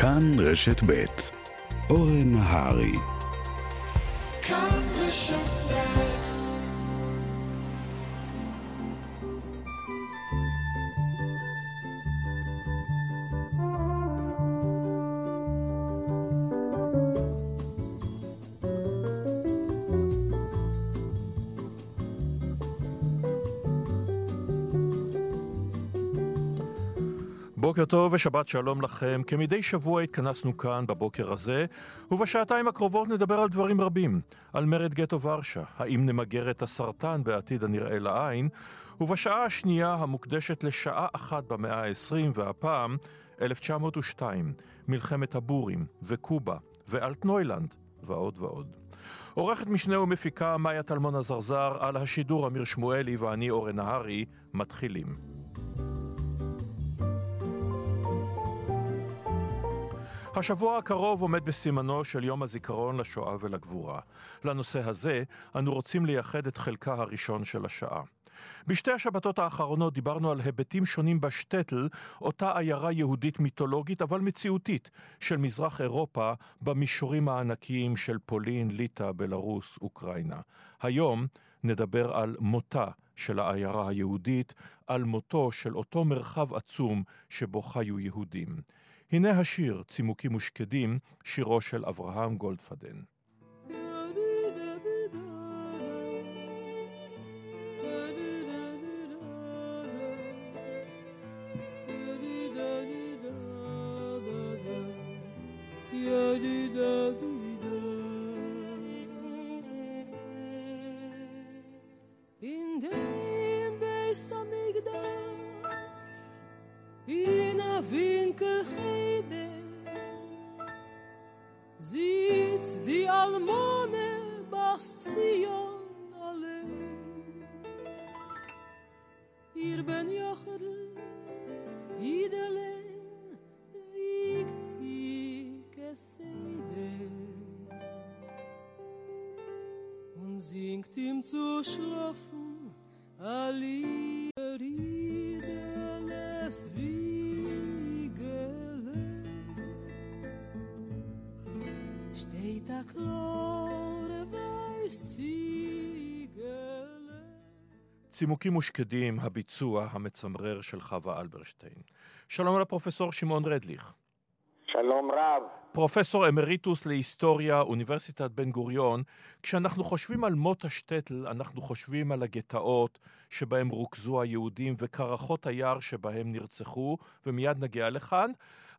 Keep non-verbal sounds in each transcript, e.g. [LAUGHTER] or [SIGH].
כאן רשת ב' אורן נהרי. כאן רשת ב' בוקר טוב ושבת שלום לכם. כמדי שבוע התכנסנו כאן בבוקר הזה, ובשעתיים הקרובות נדבר על דברים רבים. על מרד גטו ורשה, האם נמגר את הסרטן בעתיד הנראה לעין, ובשעה השנייה המוקדשת לשעה אחת במאה ה-20, והפעם 1902, מלחמת הבורים, וקובה, ואלטנוילנד, ועוד ועוד. עורכת משנה ומפיקה מאיה טלמון עזרזר, על השידור אמיר שמואלי ואני אורן נהרי, מתחילים. השבוע הקרוב עומד בסימנו של יום הזיכרון לשואה ולגבורה. לנושא הזה אנו רוצים לייחד את חלקה הראשון של השעה. בשתי השבתות האחרונות דיברנו על היבטים שונים בשטטל, אותה עיירה יהודית מיתולוגית אבל מציאותית של מזרח אירופה במישורים הענקיים של פולין, ליטא, בלרוס, אוקראינה. היום נדבר על מותה של העיירה היהודית, על מותו של אותו מרחב עצום שבו חיו יהודים. הנה השיר, צימוקים ושקדים, שירו של אברהם גולדפדן. winkel heide. Sieht die almone bast sie alle hier ben jochel idele wiegt sie geseide und singt ihm zu schlafen alle Riedeles wie צימוקים ושקדים, הביצוע המצמרר של חווה אלברשטיין. שלום לפרופסור שמעון רדליך. שלום רב. פרופסור אמריטוס להיסטוריה, אוניברסיטת בן גוריון, כשאנחנו חושבים על מות השטטל, אנחנו חושבים על הגטאות שבהם רוכזו היהודים וקרחות היער שבהם נרצחו, ומיד נגיע לכאן,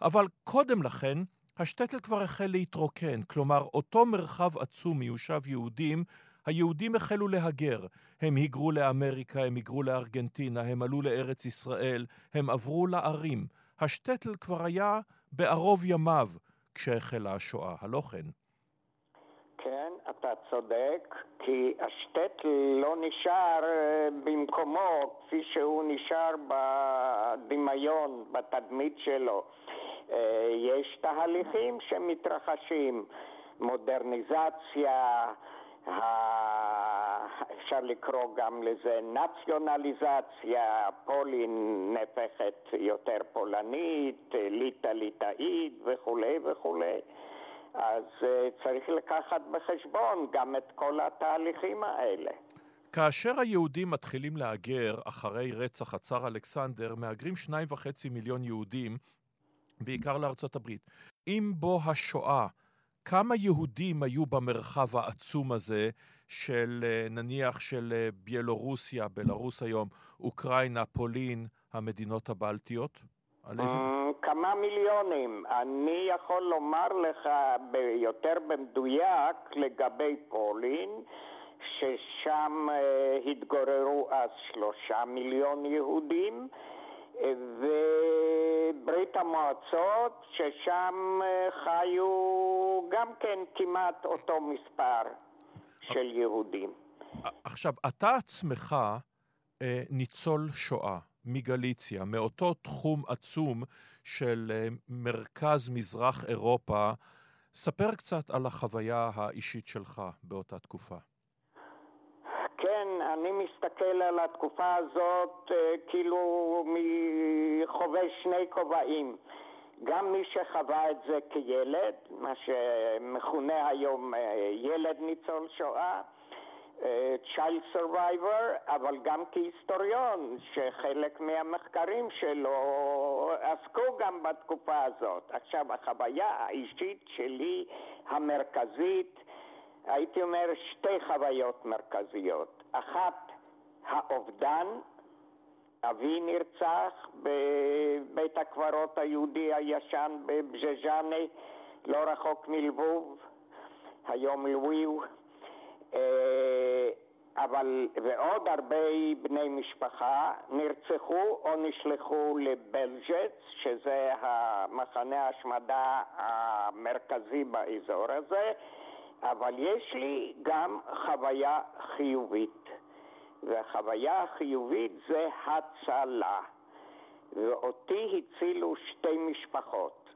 אבל קודם לכן, השטטל כבר החל להתרוקן, כלומר, אותו מרחב עצום מיושב יהודים היהודים החלו להגר. הם היגרו לאמריקה, הם היגרו לארגנטינה, הם עלו לארץ ישראל, הם עברו לערים. השטטל כבר היה בערוב ימיו כשהחלה השואה, הלא כן? כן, אתה צודק, כי השטטל לא נשאר אה, במקומו כפי שהוא נשאר בדמיון, בתדמית שלו. אה, יש תהליכים שמתרחשים, מודרניזציה, אפשר לקרוא גם לזה נציונליזציה, פולין נהפכת יותר פולנית, ליטא ליטאית וכולי וכולי. אז אה, צריך לקחת בחשבון גם את כל התהליכים האלה. כאשר היהודים מתחילים להגר אחרי רצח הצאר אלכסנדר, מהגרים שניים וחצי מיליון יהודים, בעיקר לארצות הברית. אם בו השואה כמה יהודים היו במרחב העצום הזה של אה, נניח של אה, ביילורוסיה, בלרוס היום, אוקראינה, פולין, המדינות הבלטיות? אה, כמה מיליונים. אני יכול לומר לך יותר במדויק לגבי פולין, ששם התגוררו אז שלושה מיליון יהודים. וברית המועצות, ששם אה, חיו גם כן כמעט אותו מספר של יהודים. עכשיו, אתה עצמך אה, ניצול שואה מגליציה, מאותו תחום עצום של אה, מרכז מזרח אירופה. ספר קצת על החוויה האישית שלך באותה תקופה. כן, אני מסתכל על התקופה הזאת אה, כאילו מחווה שני כובעים. גם מי שחווה את זה כילד, מה שמכונה היום אה, ילד ניצול שואה, אה, child survivor, אבל גם כהיסטוריון, שחלק מהמחקרים שלו עסקו גם בתקופה הזאת. עכשיו, החוויה האישית שלי המרכזית, הייתי אומר שתי חוויות מרכזיות. אחת, האובדן, אבי נרצח בבית הקברות היהודי הישן בבז'ז'אנה, לא רחוק מלבוב, היום לוויו. אה, אבל, ועוד הרבה בני משפחה נרצחו או נשלחו לבלג'ץ, שזה המחנה ההשמדה המרכזי באזור הזה, אבל יש לי גם חוויה חיובית. והחוויה החיובית זה הצלה. ואותי הצילו שתי משפחות,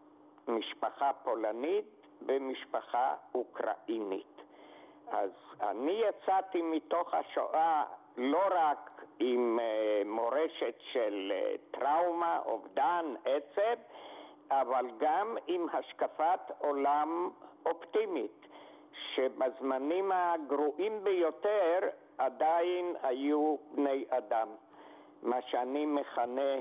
משפחה פולנית ומשפחה אוקראינית. אז אני יצאתי מתוך השואה לא רק עם uh, מורשת של uh, טראומה, אובדן, עצב, אבל גם עם השקפת עולם אופטימית, שבזמנים הגרועים ביותר עדיין היו בני אדם, מה שאני מכנה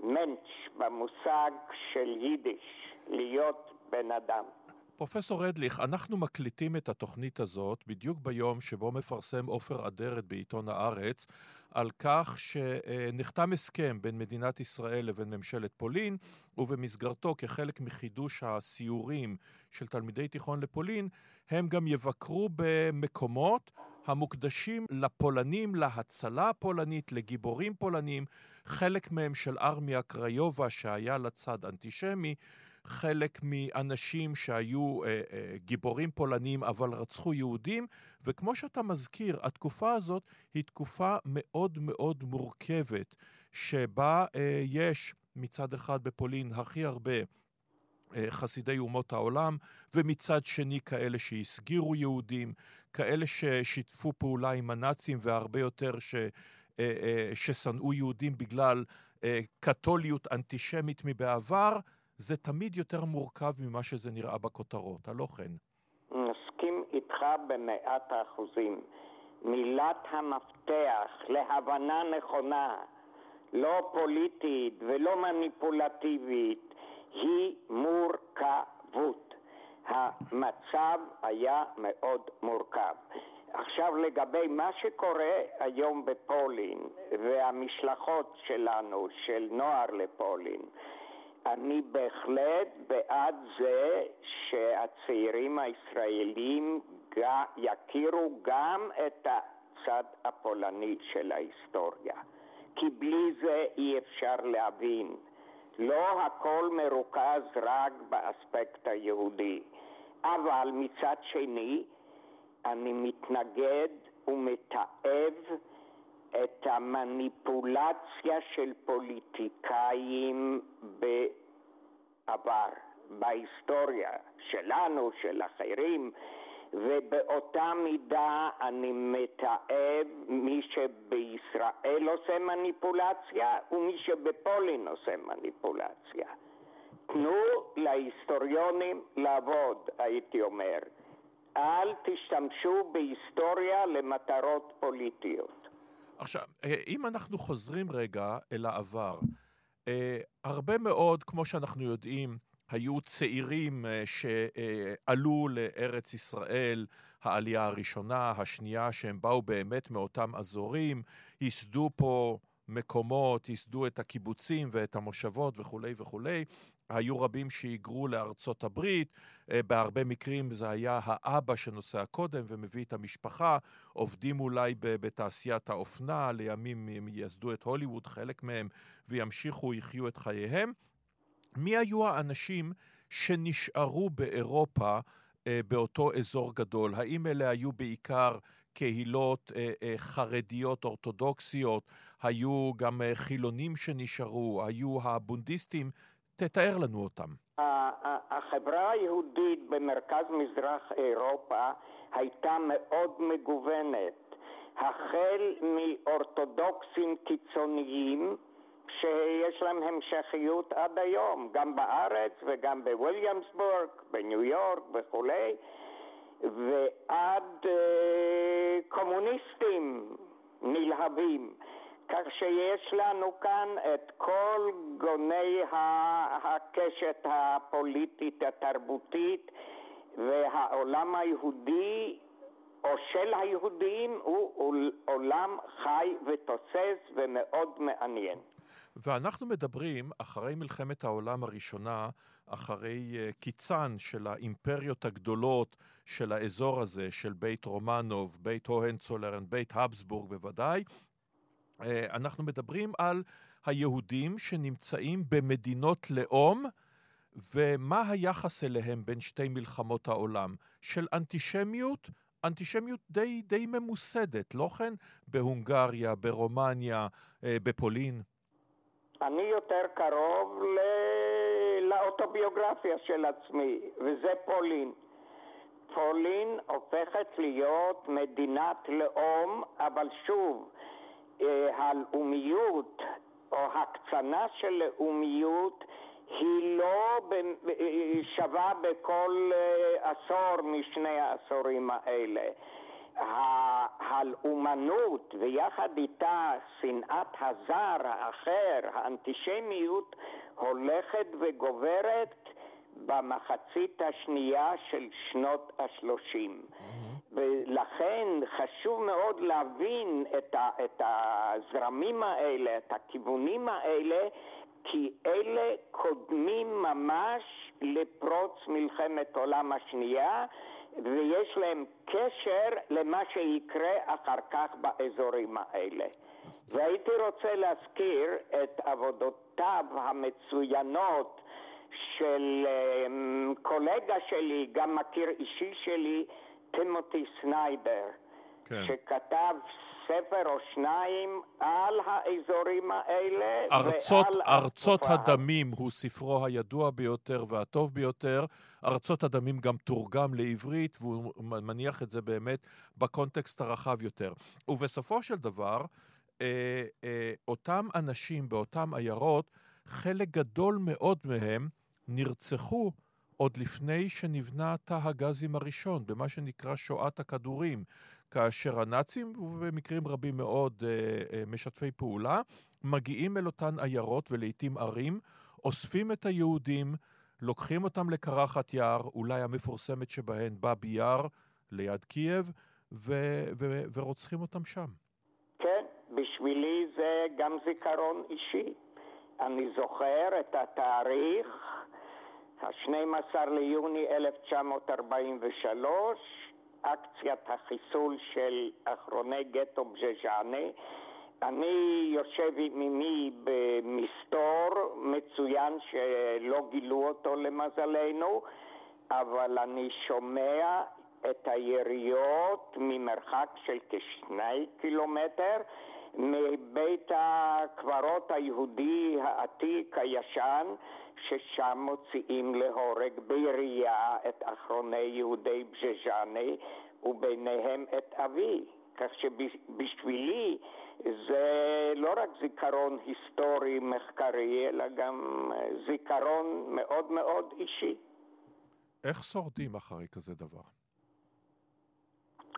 מנץ' במושג של יידיש, להיות בן אדם. פרופסור רדליך, אנחנו מקליטים את התוכנית הזאת בדיוק ביום שבו מפרסם עופר אדרת בעיתון הארץ על כך שנחתם הסכם בין מדינת ישראל לבין ממשלת פולין, ובמסגרתו, כחלק מחידוש הסיורים של תלמידי תיכון לפולין, הם גם יבקרו במקומות המוקדשים לפולנים, להצלה הפולנית, לגיבורים פולנים, חלק מהם של ארמיה קריובה שהיה לצד אנטישמי, חלק מאנשים שהיו אה, אה, גיבורים פולנים אבל רצחו יהודים, וכמו שאתה מזכיר, התקופה הזאת היא תקופה מאוד מאוד מורכבת, שבה אה, יש מצד אחד בפולין הכי הרבה אה, חסידי אומות העולם, ומצד שני כאלה שהסגירו יהודים, כאלה ששיתפו פעולה עם הנאצים והרבה יותר ש, אה, אה, ששנאו יהודים בגלל קתוליות אנטישמית מבעבר, זה תמיד יותר מורכב ממה שזה נראה בכותרות, הלא כן? מסכים איתך במאת האחוזים. מילת המפתח להבנה נכונה, לא פוליטית ולא מניפולטיבית, היא מורכבות. המצב היה מאוד מורכב. עכשיו לגבי מה שקורה היום בפולין והמשלחות שלנו, של נוער לפולין, אני בהחלט בעד זה שהצעירים הישראלים יכירו גם את הצד הפולני של ההיסטוריה, כי בלי זה אי אפשר להבין. לא הכל מרוכז רק באספקט היהודי, אבל מצד שני אני מתנגד ומתעב את המניפולציה של פוליטיקאים בעבר, בהיסטוריה שלנו, של אחרים, ובאותה מידה אני מתעב מי שבישראל עושה מניפולציה ומי שבפולין עושה מניפולציה. תנו להיסטוריונים לעבוד, הייתי אומר. אל תשתמשו בהיסטוריה למטרות פוליטיות. עכשיו, אה, אם אנחנו חוזרים רגע אל העבר, אה, הרבה מאוד, כמו שאנחנו יודעים, היו צעירים אה, שעלו לארץ ישראל, העלייה הראשונה, השנייה, שהם באו באמת מאותם אזורים, ייסדו פה מקומות, ייסדו את הקיבוצים ואת המושבות וכולי וכולי. היו רבים שהיגרו לארצות הברית, אה, בהרבה מקרים זה היה האבא שנוסע קודם ומביא את המשפחה, עובדים אולי בתעשיית האופנה, לימים הם ייסדו את הוליווד, חלק מהם, וימשיכו, יחיו את חייהם. מי היו האנשים שנשארו באירופה אה, באותו אזור גדול? האם אלה היו בעיקר קהילות אה, אה, חרדיות אורתודוקסיות, היו גם אה, חילונים שנשארו, היו הבונדיסטים, תתאר לנו אותם. החברה היהודית במרכז מזרח אירופה הייתה מאוד מגוונת, החל מאורתודוקסים קיצוניים שיש להם המשכיות עד היום, גם בארץ וגם בוויליאמסבורג, בניו יורק וכולי, ועד אה, קומוניסטים נלהבים. כך שיש לנו כאן את כל גוני הקשת הפוליטית התרבותית והעולם היהודי או של היהודים הוא עולם חי ותוסס ומאוד מעניין. ואנחנו מדברים, אחרי מלחמת העולם הראשונה, אחרי uh, קיצן של האימפריות הגדולות של האזור הזה, של בית רומנוב, בית הוהנצולרן, בית הבסבורג בוודאי, אנחנו מדברים על היהודים שנמצאים במדינות לאום, ומה היחס אליהם בין שתי מלחמות העולם? של אנטישמיות אנטישמיות די, די ממוסדת, לא כן? בהונגריה, ברומניה, אה, בפולין. אני יותר קרוב ל... לאוטוביוגרפיה של עצמי, וזה פולין. פולין הופכת להיות מדינת לאום, אבל שוב, אה, הלאומיות או הקצנה של לאומיות היא לא שווה בכל אה, עשור משני העשורים האלה. הלאומנות ויחד איתה שנאת הזר, האחר, האנטישמיות, הולכת וגוברת במחצית השנייה של שנות השלושים. Mm-hmm. ולכן חשוב מאוד להבין את, ה, את הזרמים האלה, את הכיוונים האלה, כי אלה קודמים ממש לפרוץ מלחמת העולם השנייה, ויש להם קשר למה שיקרה אחר כך באזורים האלה. והייתי רוצה להזכיר את עבודותיו המצוינות של אמ, קולגה שלי, גם מכיר אישי שלי, טימותי סניידר, כן. שכתב ספר או שניים על האזורים האלה ארצות, ועל... ארצות הדמים הוא ספרו הידוע ביותר והטוב ביותר. ארצות הדמים גם תורגם לעברית, והוא מניח את זה באמת בקונטקסט הרחב יותר. ובסופו של דבר, אה, אה, אותם אנשים באותן עיירות, חלק גדול מאוד מהם נרצחו עוד לפני שנבנה תא הגזים הראשון, במה שנקרא שואת הכדורים. כאשר הנאצים, ובמקרים רבים מאוד אה, אה, משתפי פעולה, מגיעים אל אותן עיירות ולעיתים ערים, אוספים את היהודים, לוקחים אותם לקרחת יער, אולי המפורסמת שבהן באבי יער, ליד קייב, ו- ו- ורוצחים אותם שם. כן, בשבילי זה גם זיכרון אישי. אני זוכר את התאריך, ה-12 ליוני 1943, אקציית החיסול של אחרוני גטו בז'ז'אנה. אני יושב עם אמי במסתור מצוין שלא גילו אותו למזלנו, אבל אני שומע את היריות ממרחק של כשני קילומטר מבית הקברות היהודי העתיק הישן ששם מוציאים להורג בירייה את אחרוני יהודי בז'ז'אנה וביניהם את אבי. כך שבשבילי זה לא רק זיכרון היסטורי מחקרי, אלא גם זיכרון מאוד מאוד אישי. איך שורדים אחרי כזה דבר?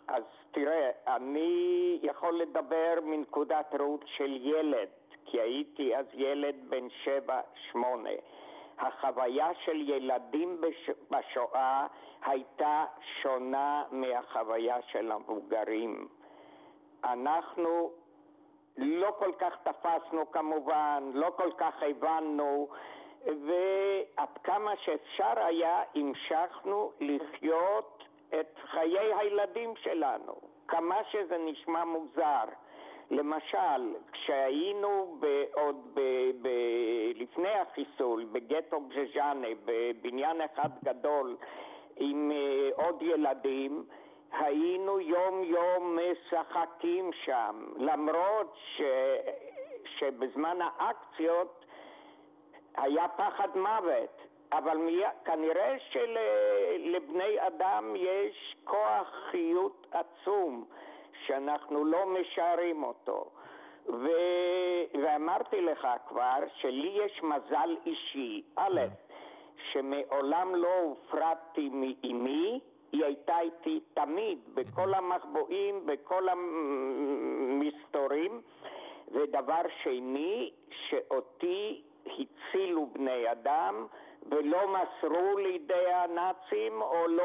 אז תראה, אני יכול לדבר מנקודת ראות של ילד, כי הייתי אז ילד בן שבע, שמונה. החוויה של ילדים בש... בשואה הייתה שונה מהחוויה של המבוגרים. אנחנו לא כל כך תפסנו כמובן, לא כל כך הבנו, ועד כמה שאפשר היה המשכנו לחיות את חיי הילדים שלנו, כמה שזה נשמע מוזר. למשל, כשהיינו עוד ב, ב, לפני החיסול בגטו בז'ז'אנה, בבניין אחד גדול עם uh, עוד ילדים, היינו יום יום משחקים שם, למרות ש, שבזמן האקציות היה פחד מוות, אבל מי, כנראה שלבני אדם יש כוח חיות עצום. שאנחנו לא משערים אותו. ו... ואמרתי לך כבר שלי יש מזל אישי. א', כן. שמעולם לא הופרדתי מאימי, היא הייתה איתי תמיד, בכל המחבואים, בכל המסתורים. ודבר שני, שאותי הצילו בני אדם ולא מסרו לידי הנאצים או לא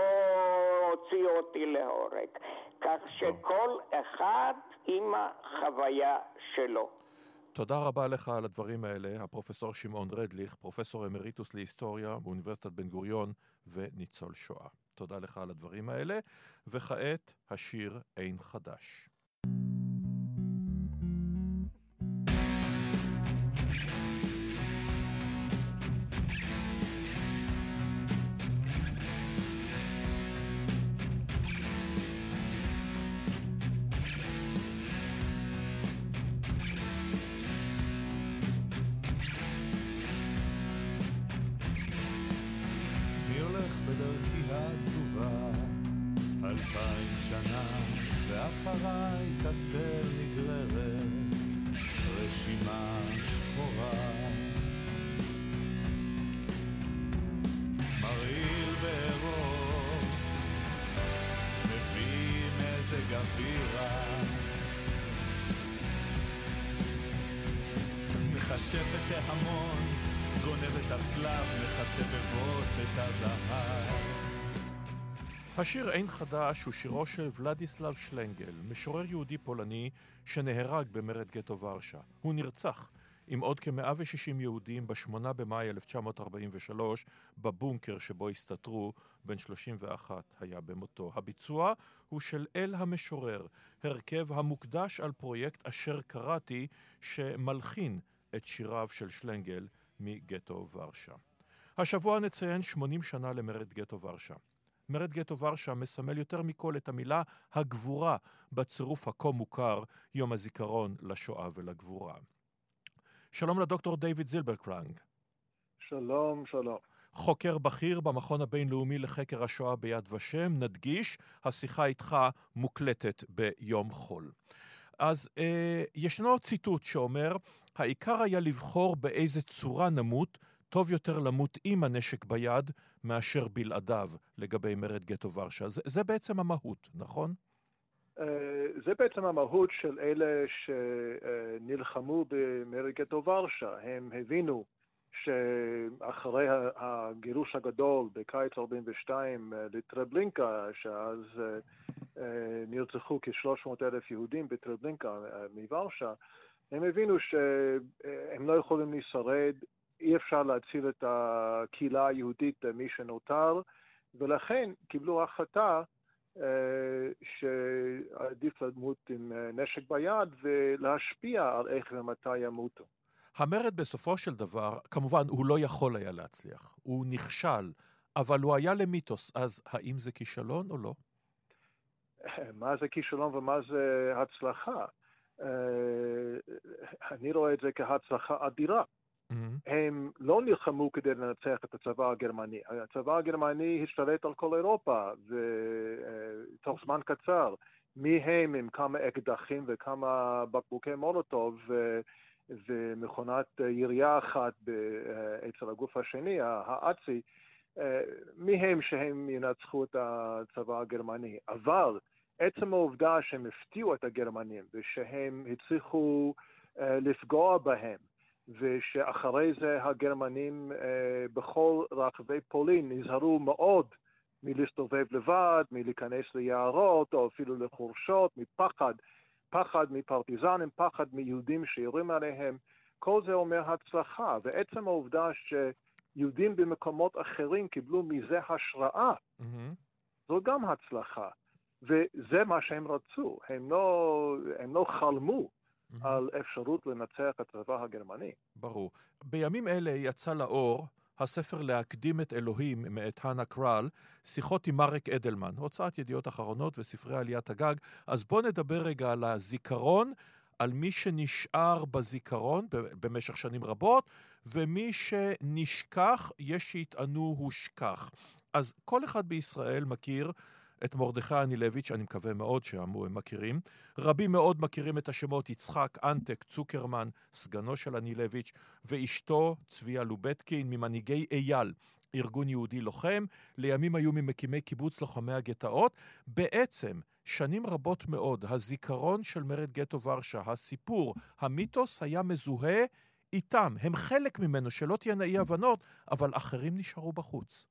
הוציאו אותי להורג. כך שכל אחד עם החוויה שלו. תודה רבה לך על הדברים האלה, הפרופסור שמעון רדליך, פרופסור אמריטוס להיסטוריה באוניברסיטת בן גוריון וניצול שואה. תודה לך על הדברים האלה, וכעת השיר אין חדש. השיר אין חדש הוא שירו של ולדיסלב שלנגל, משורר יהודי פולני שנהרג במרד גטו ורשה. הוא נרצח עם עוד כ-160 יהודים ב-8 במאי 1943 בבונקר שבו הסתתרו, בן 31 היה במותו. הביצוע הוא של אל המשורר, הרכב המוקדש על פרויקט אשר קראתי, שמלחין את שיריו של שלנגל מגטו ורשה. השבוע נציין 80 שנה למרד גטו ורשה. מרד גטו ורשה מסמל יותר מכל את המילה הגבורה בצירוף הכה מוכר יום הזיכרון לשואה ולגבורה. שלום לדוקטור דוד זילברקלנג. שלום, שלום. חוקר בכיר במכון הבינלאומי לחקר השואה ביד ושם, נדגיש, השיחה איתך מוקלטת ביום חול. אז אה, ישנו ציטוט שאומר, העיקר היה לבחור באיזה צורה נמות, טוב יותר למות עם הנשק ביד מאשר בלעדיו לגבי מרד גטו ורשה. זה, זה בעצם המהות, נכון? אה, זה בעצם המהות של אלה שנלחמו במרד גטו ורשה. הם הבינו שאחרי הגירוש הגדול בקיץ 42 אה, לטרבלינקה, שאז אה, נרצחו כ-300 אלף יהודים בטרבלינקה מוורשה, הם הבינו שהם לא יכולים לשרד, אי אפשר להציל את הקהילה היהודית מי שנותר, ולכן קיבלו החלטה אה, שעדיף למות עם אה, נשק ביד ולהשפיע על איך ומתי ימותו. המרד בסופו של דבר, כמובן, הוא לא יכול היה להצליח. הוא נכשל, אבל הוא היה למיתוס, אז האם זה כישלון או לא? [LAUGHS] מה זה כישלון ומה זה הצלחה? אה, אני רואה את זה כהצלחה אדירה. Mm-hmm. הם לא נלחמו כדי לנצח את הצבא הגרמני. הצבא הגרמני השתלט על כל אירופה, ותוך זמן קצר, מי הם עם כמה אקדחים וכמה בקבוקי מולוטוב ומכונת ירייה אחת אצל הגוף השני, האצי, מי הם שהם ינצחו את הצבא הגרמני. אבל עצם העובדה שהם הפתיעו את הגרמנים ושהם הצליחו לפגוע בהם, ושאחרי זה הגרמנים uh, בכל רחבי פולין נזהרו מאוד מלהסתובב לבד, מלהיכנס ליערות או אפילו לחורשות, מפחד, פחד מפרטיזנים, פחד מיהודים שיורים עליהם, כל זה אומר הצלחה, ועצם העובדה שיהודים במקומות אחרים קיבלו מזה השראה, mm-hmm. זו גם הצלחה. וזה מה שהם רצו, הם לא, הם לא חלמו mm-hmm. על אפשרות לנצח את הצבא הגרמני. ברור. בימים אלה יצא לאור הספר להקדים את אלוהים מאת הנה קרל, שיחות עם מרק אדלמן, הוצאת ידיעות אחרונות וספרי עליית הגג. אז בואו נדבר רגע על הזיכרון, על מי שנשאר בזיכרון במשך שנים רבות, ומי שנשכח, יש שיטענו הושכח. אז כל אחד בישראל מכיר את מרדכי אנילביץ', אני מקווה מאוד שהם מכירים. רבים מאוד מכירים את השמות יצחק אנטק צוקרמן, סגנו של אנילביץ', ואשתו צביה לובטקין, ממנהיגי אייל, ארגון יהודי לוחם, לימים היו ממקימי קיבוץ לוחמי הגטאות. בעצם, שנים רבות מאוד, הזיכרון של מרד גטו ורשה, הסיפור, המיתוס היה מזוהה איתם. הם חלק ממנו, שלא תהיינה אי הבנות, אבל אחרים נשארו בחוץ.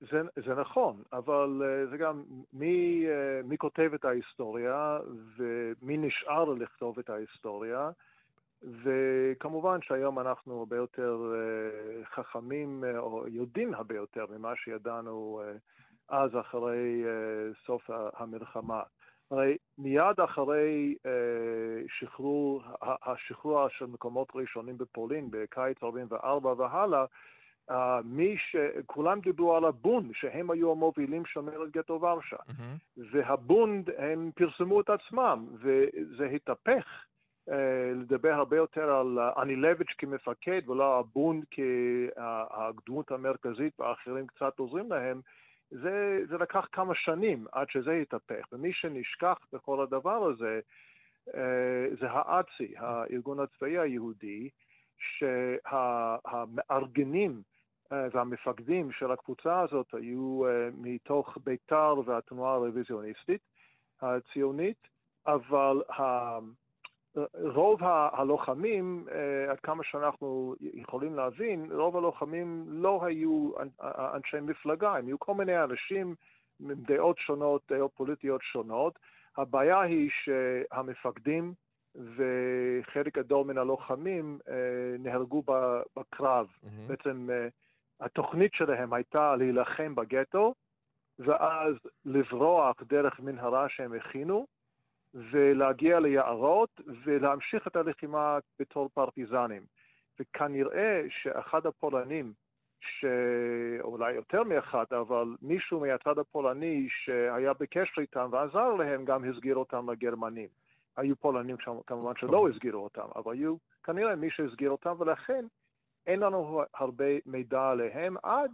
זה, זה נכון, אבל אה, זה גם מי, אה, מי כותב את ההיסטוריה ומי נשאר לכתוב את ההיסטוריה. וכמובן שהיום אנחנו הרבה יותר אה, חכמים, או יודעים הרבה יותר ממה שידענו אז אחרי סוף המלחמה. הרי מיד אחרי שחרור, השחרור של מקומות ראשונים בפולין בקיץ 44 והלאה, Uh, מי ש... כולם דיברו על הבונד, שהם היו המובילים של מרד גטו ורשה. Mm-hmm. והבונד, הם פרסמו את עצמם, וזה התהפך uh, לדבר הרבה יותר על אנילביץ' כמפקד, ולא הבונד כהדמות המרכזית, והאחרים קצת עוזרים להם. זה, זה לקח כמה שנים עד שזה התהפך, ומי שנשכח בכל הדבר הזה, uh, זה האצ"י, הארגון הצבאי היהודי, שהמארגנים אה, והמפקדים של הקבוצה הזאת היו אה, מתוך בית"ר והתנועה הרוויזיוניסטית הציונית, אבל רוב הלוחמים, אה, עד כמה שאנחנו יכולים להבין, רוב הלוחמים לא היו אנשי מפלגה, הם היו כל מיני אנשים עם דעות שונות, דעות פוליטיות שונות. הבעיה היא שהמפקדים וחלק גדול מן הלוחמים נהרגו בקרב. Mm-hmm. בעצם התוכנית שלהם הייתה להילחם בגטו, ואז לברוח דרך מנהרה שהם הכינו, ולהגיע ליערות ולהמשיך את הלחימה בתור פרטיזנים. וכנראה שאחד הפולנים, שאולי יותר מאחד, אבל מישהו מהצד הפולני שהיה בקשר איתם ועזר להם, גם הסגיר אותם לגרמנים. היו פולנים כמובן שלא נכון. הסגירו אותם, אבל היו כנראה מי שהסגיר אותם, ולכן אין לנו הרבה מידע עליהם עד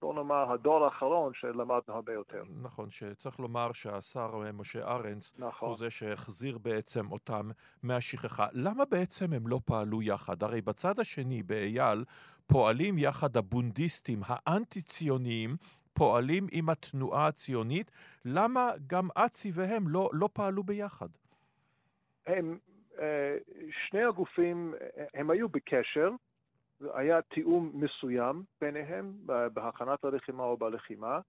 בוא נאמר, הדור האחרון שלמדנו הרבה יותר. נכון, שצריך לומר שהשר משה ארנס נכון. הוא זה שהחזיר בעצם אותם מהשכחה. למה בעצם הם לא פעלו יחד? הרי בצד השני, באייל, פועלים יחד הבונדיסטים האנטי-ציוניים, פועלים עם התנועה הציונית. למה גם אצי והם לא, לא פעלו ביחד? הם שני הגופים, הם היו בקשר, היה תיאום מסוים ביניהם בהכנת הלחימה או בלחימה,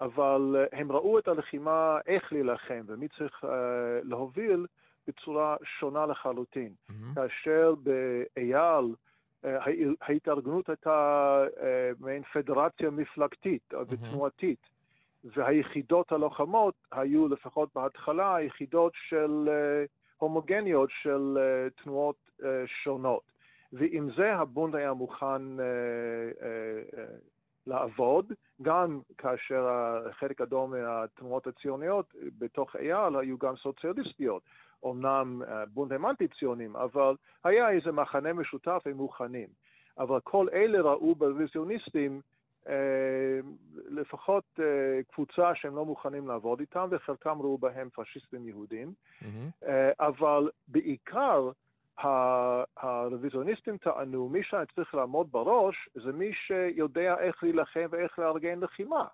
אבל הם ראו את הלחימה, איך להילחם ומי צריך להוביל בצורה שונה לחלוטין. Mm-hmm. כאשר באייל ההתארגנות הייתה מעין פדרציה מפלגתית mm-hmm. ותנועתית, והיחידות הלוחמות היו לפחות בהתחלה יחידות של... הומוגניות של uh, תנועות uh, שונות. ועם זה הבונד היה מוכן uh, לעבוד, גם כאשר חלק גדול מהתנועות הציוניות בתוך אייל היו גם סוציאליסטיות. אמנם בונד הם אנטי-ציונים, אבל היה איזה מחנה משותף, הם מוכנים. אבל כל אלה ראו ברוויזיוניסטים אה, לפחות אה, קבוצה שהם לא מוכנים לעבוד איתם, וחלקם ראו בהם פשיסטים יהודים. Mm-hmm. אבל בעיקר הרוויזיוניסטים טענו, מי שהיה צריך לעמוד בראש זה מי שיודע איך להילחם ואיך לארגן לחימה,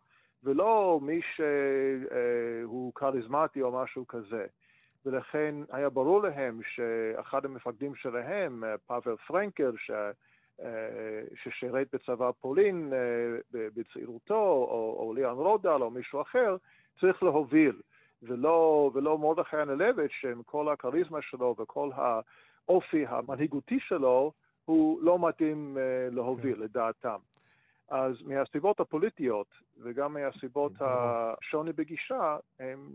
ולא מי שהוא כריזמטי או משהו כזה. ולכן היה ברור להם שאחד המפקדים שלהם, פאבל פרנקל, אה, ששירת בצבא פולין אה, בצעירותו, או, או ליאן רודל או מישהו אחר, צריך להוביל, ולא, ולא מרדכי אנלביץ' שעם כל הכריזמה שלו וכל האופי המנהיגותי שלו, הוא לא מתאים אה, להוביל, כן. לדעתם. אז מהסיבות הפוליטיות וגם מהסיבות השוני בגישה, הם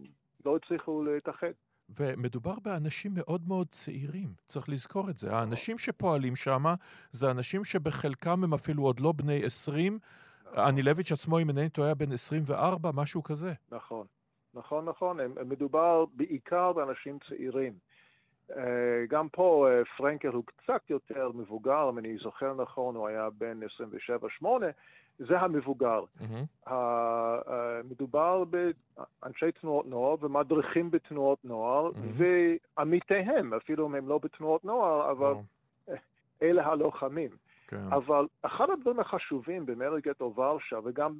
לא הצליחו להתאחד. ומדובר באנשים מאוד מאוד צעירים, צריך לזכור את זה. האנשים שפועלים שם זה אנשים שבחלקם הם אפילו עוד לא בני 20. אנילביץ' עצמו, אם אינני טועה, בן 24, משהו כזה. נכון, נכון, נכון. מדובר בעיקר באנשים צעירים. גם פה פרנקל הוא קצת יותר מבוגר, אם אני זוכר נכון, הוא היה בן 27-8, זה המבוגר. Mm-hmm. מדובר באנשי תנועות נוער ומדריכים בתנועות נוער, mm-hmm. ועמיתיהם, אפילו אם הם לא בתנועות נוער, אבל oh. אלה הלוחמים. כן. אבל אחד הדברים החשובים במרד גטו ורשה, וגם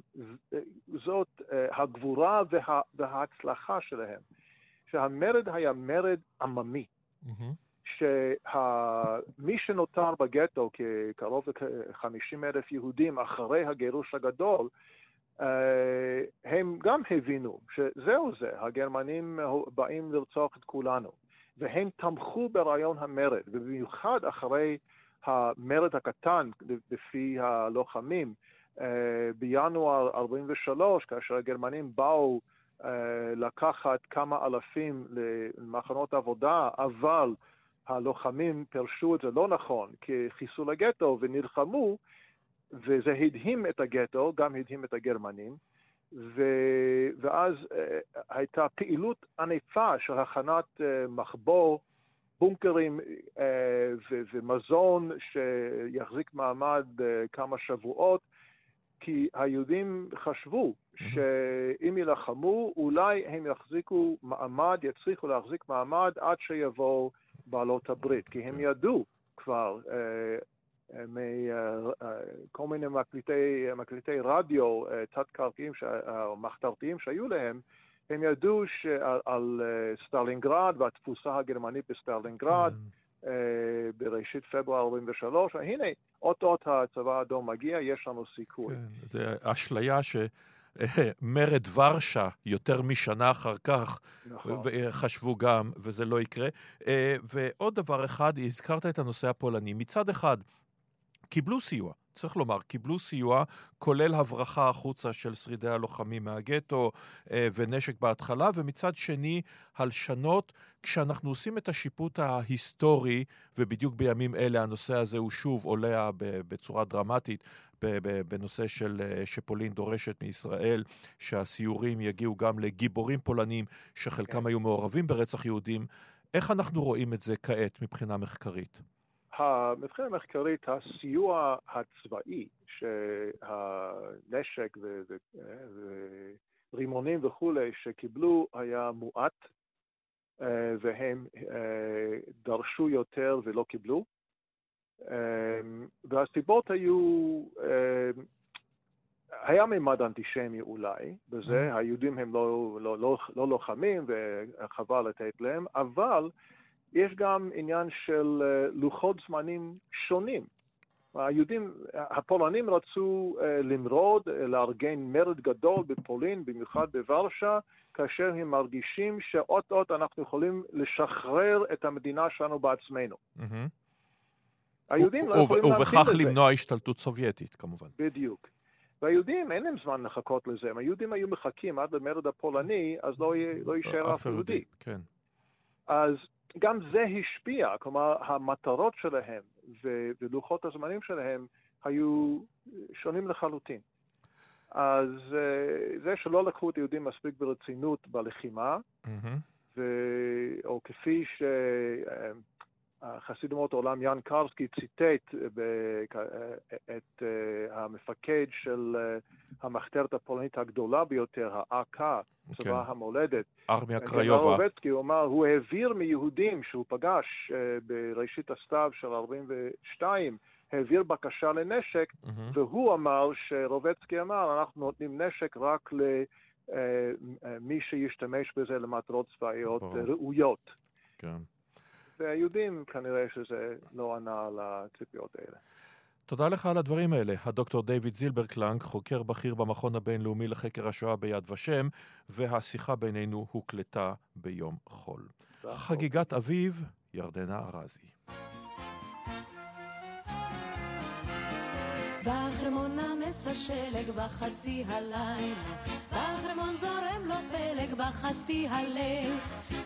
זאת הגבורה וה, וההצלחה שלהם, שהמרד היה מרד עממי. Mm-hmm. שמי שנותר בגטו, כקרוב ל-50 אלף יהודים אחרי הגירוש הגדול, אה, הם גם הבינו שזהו זה, הגרמנים באים לרצוח את כולנו. והם תמכו ברעיון המרד, ובמיוחד אחרי המרד הקטן, לפי הלוחמים, אה, בינואר 43, כאשר הגרמנים באו אה, לקחת כמה אלפים למחנות עבודה, אבל הלוחמים פירשו את זה לא נכון כחיסול הגטו ונלחמו, וזה הדהים את הגטו, גם הדהים את הגרמנים, ו... ואז uh, הייתה פעילות ענפה של הכנת uh, מחבור, בונקרים uh, ו... ומזון שיחזיק מעמד uh, כמה שבועות, כי היהודים חשבו שאם יילחמו, אולי הם יחזיקו מעמד, יצליחו להחזיק מעמד עד שיבואו בעלות הברית, כי הם כן. ידעו כבר אה, אה, מכל אה, מיני מקלטי, מקלטי רדיו תת-קרקעיים, מחתרתיים שהיו להם, הם ידעו שעל, על סטלינגרד והתבוסה הגרמנית בסטלינגרד, כן. בראשית פברואר 43, והנה, אות-אות הצבא האדום מגיע, יש לנו סיכוי. כן, זה אשליה ש... [LAUGHS] מרד ורשה יותר משנה אחר כך, נכון. חשבו גם, וזה לא יקרה. אה, ועוד דבר אחד, הזכרת את הנושא הפולני. מצד אחד, קיבלו סיוע, צריך לומר, קיבלו סיוע, כולל הברחה החוצה של שרידי הלוחמים מהגטו אה, ונשק בהתחלה, ומצד שני, הלשנות. כשאנחנו עושים את השיפוט ההיסטורי, ובדיוק בימים אלה הנושא הזה הוא שוב עולה בצורה דרמטית, בנושא של אה, שפולין דורשת מישראל שהסיורים יגיעו גם לגיבורים פולנים שחלקם כן. היו מעורבים ברצח יהודים. איך אנחנו רואים את זה כעת מבחינה מחקרית? מבחינה מחקרית, הסיוע הצבאי, שהנשק ורימונים וכולי שקיבלו היה מועט, אה, והם אה, דרשו יותר ולא קיבלו. אמ, והסיבות היו, אמ, היה מימד אנטישמי אולי, בזה, mm-hmm. היהודים הם לא, לא, לא, לא לוחמים וחבל לתת להם, אבל יש גם עניין של אה, לוחות זמנים שונים. היהודים, הפולנים רצו אה, למרוד, אה, לארגן מרד גדול בפולין, במיוחד בוורשה, כאשר הם מרגישים שאות-אות אנחנו יכולים לשחרר את המדינה שלנו בעצמנו. Mm-hmm. היהודים לא יכולים להמתין לזה. ובכך למנוע השתלטות סובייטית, כמובן. בדיוק. והיהודים, אין להם זמן לחכות לזה. אם היהודים היו מחכים עד למרד הפולני, אז לא, לא יישאר אף יהודי. כן. אז גם זה השפיע, כלומר, המטרות שלהם ולוחות הזמנים שלהם היו שונים לחלוטין. אז אה, זה שלא לקחו את היהודים מספיק ברצינות בלחימה, mm-hmm. ו... או כפי ש... אה, חסיד אומות העולם יאן קרסקי ציטט את אה, המפקד של אה, המחתרת הפולנית הגדולה ביותר, האכ"א, צבא okay. כן. המולדת. ארמיה קריובה. הוא אמר, הוא העביר מיהודים שהוא פגש אה, בראשית הסתיו של 42, העביר בקשה לנשק, mm-hmm. והוא אמר, שרובצקי אמר, אנחנו נותנים נשק רק למי שישתמש בזה למטרות צבאיות ראויות. כן. והיהודים כנראה שזה לא ענה על הציפיות האלה. תודה לך על הדברים האלה. הדוקטור דיוויד זילברקלנג, חוקר בכיר במכון הבינלאומי לחקר השואה ביד ושם, והשיחה בינינו הוקלטה ביום חול. חגיגת אביב, ירדנה ארזי. בחרמון נמס השלג בחצי הלילה, בחרמון זורם לו פלג בחצי הליל.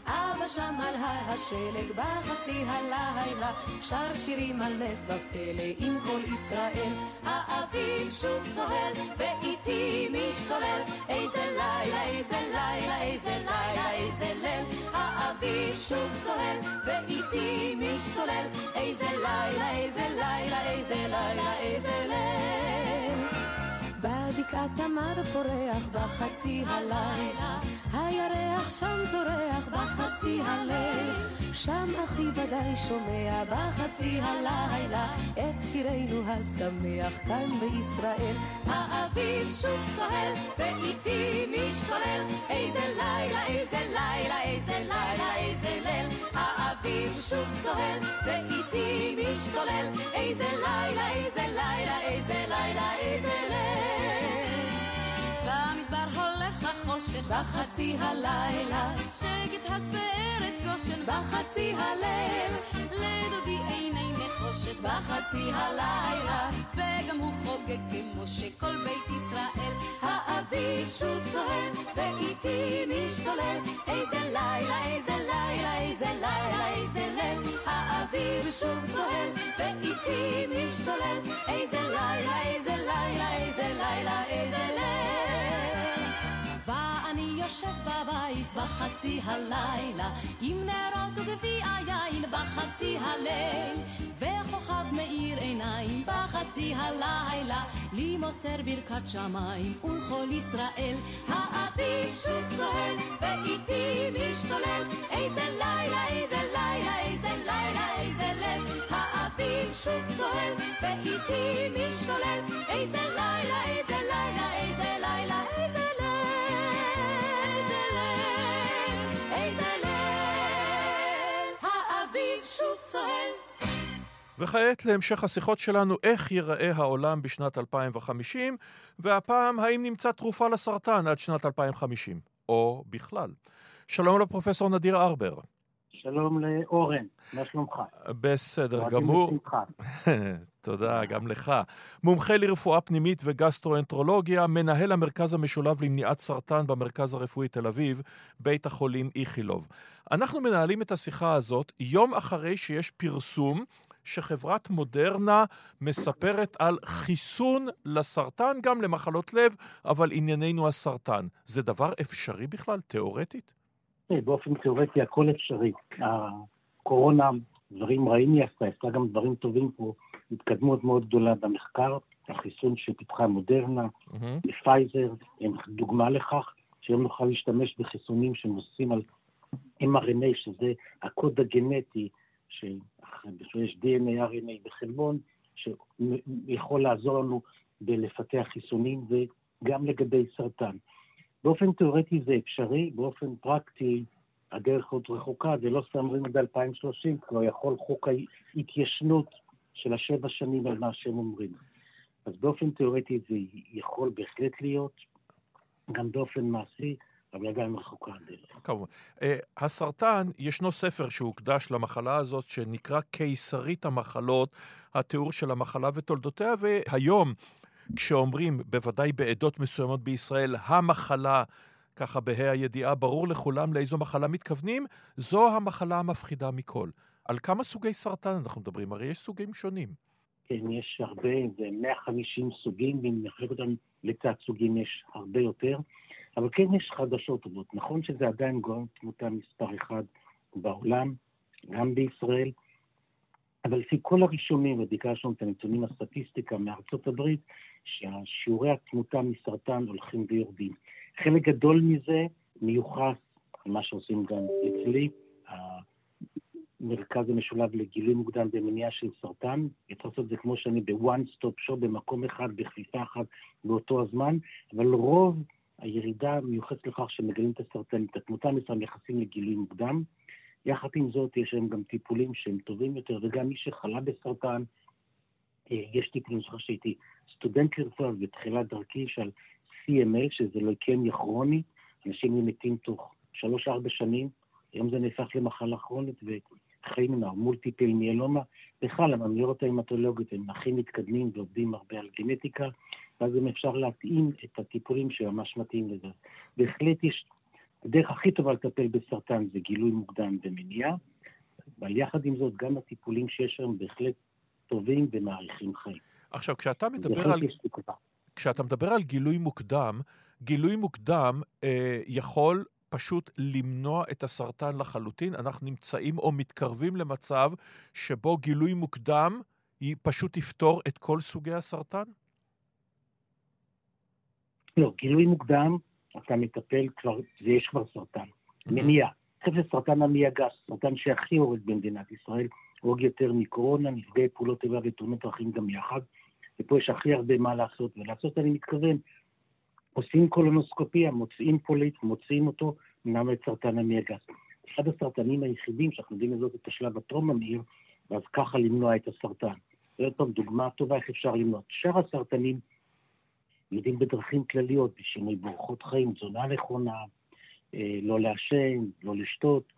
אבא שם על הר השלג בחצי הלילה, שר שירים על נס בפלא עם כל ישראל. האביב שוב צוהל ואיתי משתולל, איזה לילה איזה לילה, איזה לילה, איזה ליל, האביב שוב צוהל, ואיתי משתולל, איזה לילה, איזה לילה, איזה לילה, איזה ליל. תמר פורח בחצי הלילה, הירח שם זורח בחצי הליל, שם אחי ודאי שומע בחצי הלילה את שירנו השמח כאן בישראל. האביב שוב צוהל ואיתי משתולל, איזה לילה, איזה לילה, איזה לילה, איזה ליל. האביב שוב צוהל ואיתי משתולל, איזה לילה, איזה לילה, איזה לילה, איזה ליל. החושך בחצי הלילה, שקט הס בארץ גושן בחצי הליל, לדודי עיני נחושת בחצי הלילה, וגם הוא חוגג כמו שכל בית ישראל, האביב שוב צוהל, ואיתי משתולל, איזה לילה, איזה לילה, איזה לילה, איזה ליל, האביב שוב צוהל, ואיתי משתולל, איזה לילה, איזה לילה, איזה לילה, איזה ליל. יושב בבית בחצי הלילה, עם נרות וגביע יין בחצי הליל, וכוכב מאיר עיניים בחצי הלילה, לי מוסר ברכת שמיים ולכל ישראל. האביב שוב צוהל, ואיתי משתולל, איזה לילה, איזה לילה, איזה לילה, איזה ליל. האביב שוב צוהל, ואיתי משתולל, איזה לילה, איזה לילה, איזה וכעת להמשך השיחות שלנו, איך ייראה העולם בשנת 2050, והפעם, האם נמצא תרופה לסרטן עד שנת 2050, או בכלל. שלום לפרופסור נדיר ארבר. שלום לאורן, מה שלומך? בסדר גמור. [LAUGHS] תודה, גם לך. מומחה לרפואה פנימית וגסטרואנטרולוגיה, מנהל המרכז המשולב למניעת סרטן במרכז הרפואי תל אביב, בית החולים איכילוב. אנחנו מנהלים את השיחה הזאת יום אחרי שיש פרסום שחברת מודרנה מספרת על חיסון לסרטן, גם למחלות לב, אבל ענייננו הסרטן. זה דבר אפשרי בכלל, תיאורטית? אה, באופן תיאורטי הכל אפשרי. הקורונה, דברים רעים היא עשתה, עשתה גם דברים טובים פה, התקדמות מאוד גדולה במחקר, החיסון שפיתחה מודרנה, mm-hmm. פייזר, הם דוגמה לכך, שהיום נוכל להשתמש בחיסונים שמבוססים על mRNA, שזה הקוד הגנטי שיש DNA, RNA בחלבון, שיכול לעזור לנו בלפתח חיסונים וגם לגבי סרטן. באופן תיאורטי זה אפשרי, באופן פרקטי הדרך עוד רחוקה, ולא סתם אומרים עד 2030, כבר יכול חוק ההתיישנות של השבע שנים על מה שהם אומרים. אז באופן תיאורטי זה יכול בהחלט להיות, גם באופן מעשי, אבל עדיין רחוקה הדרך. כמובן. Uh, הסרטן, ישנו ספר שהוקדש למחלה הזאת, שנקרא קיסרית המחלות, התיאור של המחלה ותולדותיה, והיום, כשאומרים, בוודאי בעדות מסוימות בישראל, המחלה, ככה בה"א הידיעה, ברור לכולם לאיזו מחלה מתכוונים, זו המחלה המפחידה מכל. על כמה סוגי סרטן אנחנו מדברים? הרי יש סוגים שונים. כן, יש הרבה, זה 150 סוגים, ואם נחלק אותם לתת סוגים יש הרבה יותר. אבל כן יש חדשות טובות. נכון שזה עדיין גורם תמותה מספר אחד בעולם, גם בישראל, אבל לפי כל הראשונים, וביקשנו את הנתונים הסטטיסטיקה מארצות הברית, שהשיעורי התמותה מסרטן הולכים ויורדים. חלק גדול מזה מיוחס למה שעושים גם אצלי, המרכז המשולב לגילוי מוקדם ומניעה של סרטן. אפשר לעשות את זה כמו one stop shop, במקום אחד, בכפיפה אחת, באותו הזמן, אבל רוב הירידה מיוחסת לכך שמגלים את הסרטן, את התמותה מסרטן מייחסים לגילוי מוקדם. יחד עם זאת, יש להם גם טיפולים שהם טובים יותר, וגם מי שחלה בסרטן, אה, יש טיפולים, אני זוכר שהייתי סטודנט לרפואה בתחילת דרכי של CML, שזה לוקמיה כרונית, אנשים מתים תוך שלוש-ארבע שנים, היום זה נהפך למחלה כרונית, וחיים עם המולטיפל מיאלומה. בכלל, הממלירות ההמטולוגיות הם הכי מתקדמים ועובדים הרבה על גנטיקה, ואז גם אפשר להתאים את הטיפולים שממש מתאים לזה. בהחלט יש, הדרך הכי טובה לטפל בסרטן זה גילוי מוקדם ומניעה, אבל יחד עם זאת, גם הטיפולים שיש היום בהחלט טובים ומאריכים חיים. עכשיו, כשאתה מדבר על... כשאתה מדבר על גילוי מוקדם, גילוי מוקדם אה, יכול פשוט למנוע את הסרטן לחלוטין. אנחנו נמצאים או מתקרבים למצב שבו גילוי מוקדם פשוט יפתור את כל סוגי הסרטן? לא, גילוי מוקדם, אתה מטפל כבר, ויש כבר סרטן. מניעה. חושב שסרטן המעי הגס, סרטן שהכי הורג במדינת ישראל, הורג יותר מקורונה, נפגעי פעולות איבה ותאונות דרכים גם יחד, ופה יש הכי הרבה מה לעשות, ולעשות אני מתכוון, עושים קולונוסקופיה, מוצאים פוליט, מוצאים אותו, מנהל את סרטן המעי. אחד הסרטנים היחידים שאנחנו יודעים לזאת את השלב הטרום המהיר, ואז ככה למנוע את הסרטן. ועוד פעם, דוגמה טובה איך אפשר למנוע. שאר הסרטנים יודעים בדרכים כלליות, בשינוי באורחות חיים, תזונה נכונה, אה, לא לעשן, לא לשתות,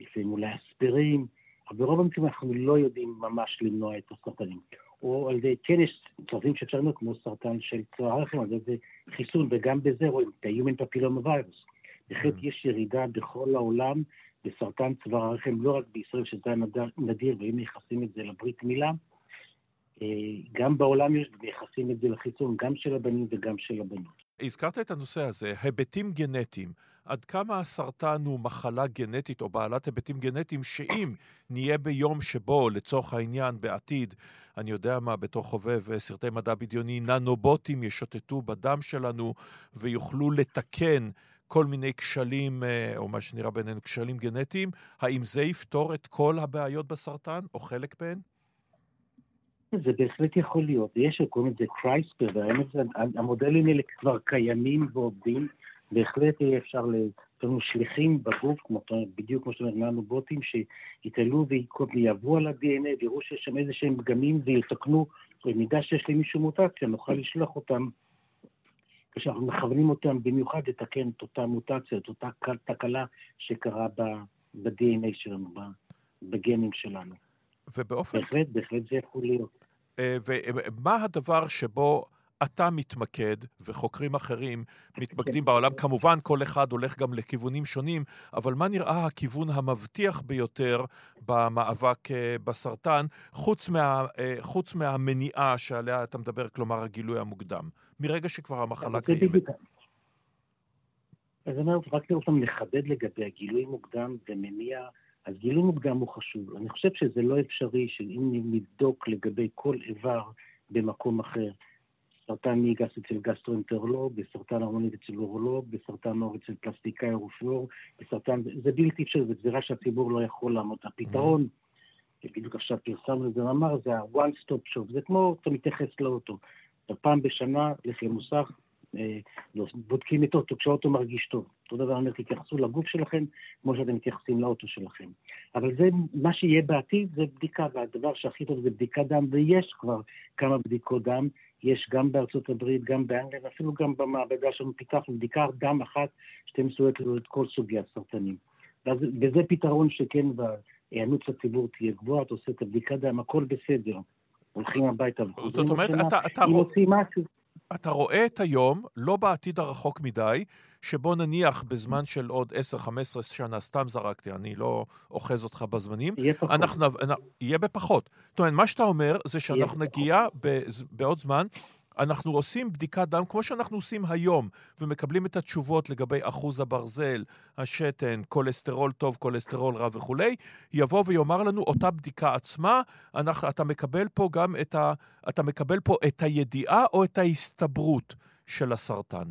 לפעמים אולי אספירים, אבל ברוב המקרים אנחנו לא יודעים ממש למנוע את הסרטנים. או על ידי, כן יש דברים שאפשר למנוע, כמו סרטן של צוואר הרחם, על ידי חיסון, וגם בזה רואים את ה-Human Papilloma Virus. בהחלט mm. יש ירידה בכל העולם בסרטן צוואר הרחם, לא רק בישראל, שזה נדיר, ואם מייחסים את זה לברית מילה, אה, גם בעולם יש, מייחסים את זה לחיסון, גם של הבנים וגם של הבנות. הזכרת את הנושא הזה, היבטים גנטיים. עד כמה הסרטן הוא מחלה גנטית או בעלת היבטים גנטיים, שאם נהיה ביום שבו, לצורך העניין, בעתיד, אני יודע מה, בתור חובב סרטי מדע בדיוני, ננובוטים ישוטטו בדם שלנו ויוכלו לתקן כל מיני כשלים, אה, או מה שנראה בינינו כשלים גנטיים, האם זה יפתור את כל הבעיות בסרטן, או חלק מהן? זה בהחלט יכול להיות. יש שקוראים לזה קרייספר, והמודלים האלה כבר קיימים ועובדים. בהחלט יהיה אפשר, יש לנו שליחים בגוף, כמו, בדיוק כמו שאתה אומר, ננו-בוטים, שיתעלו ויעברו על ה-DNA ויראו שיש שם איזה שהם פגמים ויתקנו, במידה שיש למישהו מוטציה, נוכל לשלוח אותם, כשאנחנו מכוונים אותם במיוחד לתקן את אותה מוטציה, את אותה תקלה שקרה ב-DNA שלנו, בגנים שלנו. ובאופן... בהחלט, בהחלט זה יכול להיות. אה, ומה הדבר שבו אתה מתמקד, וחוקרים אחרים מתמקדים בעולם? כמובן, כל אחד הולך גם לכיוונים שונים, אבל מה נראה הכיוון המבטיח ביותר במאבק אה, בסרטן, חוץ, מה, אה, חוץ מהמניעה שעליה אתה מדבר, כלומר הגילוי המוקדם, מרגע שכבר המחלה קיימת? אז אני רק לראות לחדד לגבי הגילוי מוקדם ומניע אז גילוי מוקדם הוא חשוב. אני חושב שזה לא אפשרי שאם נבדוק לגבי כל איבר במקום אחר, סרטן מעי גס אצל גסטרואנטרולוג, בסרטן הערמונית אצל אורולוג, בסרטן עור אצל פלסטיקאי או רופא עור, בסרטן... זה בלתי אפשרי, זו גזירה שהציבור לא יכול לעמוד. הפתרון, בדיוק עכשיו פרסמנו את זה מאמר, זה ה-one stop shop, זה כמו אתה מתייחס לאוטו. אתה פעם בשנה, הולך למוסך, בודקים את האוטו כשהאוטו מרגיש טוב. אותו דבר אומר, תתייחסו לגוף שלכם כמו שאתם מתייחסים לאוטו שלכם. אבל זה, מה שיהיה בעתיד זה בדיקה, והדבר שהכי טוב זה בדיקת דם, ויש כבר כמה בדיקות דם. יש גם בארצות הברית, גם באנגליה, ואפילו גם במעבדה שלנו פיתחנו בדיקת דם אחת שאתם מסוגלת לנו את כל סוגי הסרטנים. וזה פתרון שכן בהיענות לציבור תהיה גבוהה, אתה עושה את הבדיקת דם, הכל בסדר. הולכים הביתה וחוזרים זאת אומרת, אתה... אתה... אם רוצים משהו... אתה רואה את היום, לא בעתיד הרחוק מדי, שבו נניח בזמן של עוד 10-15 שנה, סתם זרקתי, אני לא אוחז אותך בזמנים. יהיה פחות. אנחנו, יהיה בפחות. זאת אומרת, מה שאתה אומר זה שאנחנו נגיע בעוד זמן אנחנו עושים בדיקת דם כמו שאנחנו עושים היום, ומקבלים את התשובות לגבי אחוז הברזל, השתן, כולסטרול טוב, כולסטרול רע וכולי, יבוא ויאמר לנו אותה בדיקה עצמה, אנחנו, אתה מקבל פה גם את ה... אתה מקבל פה את הידיעה או את ההסתברות של הסרטן.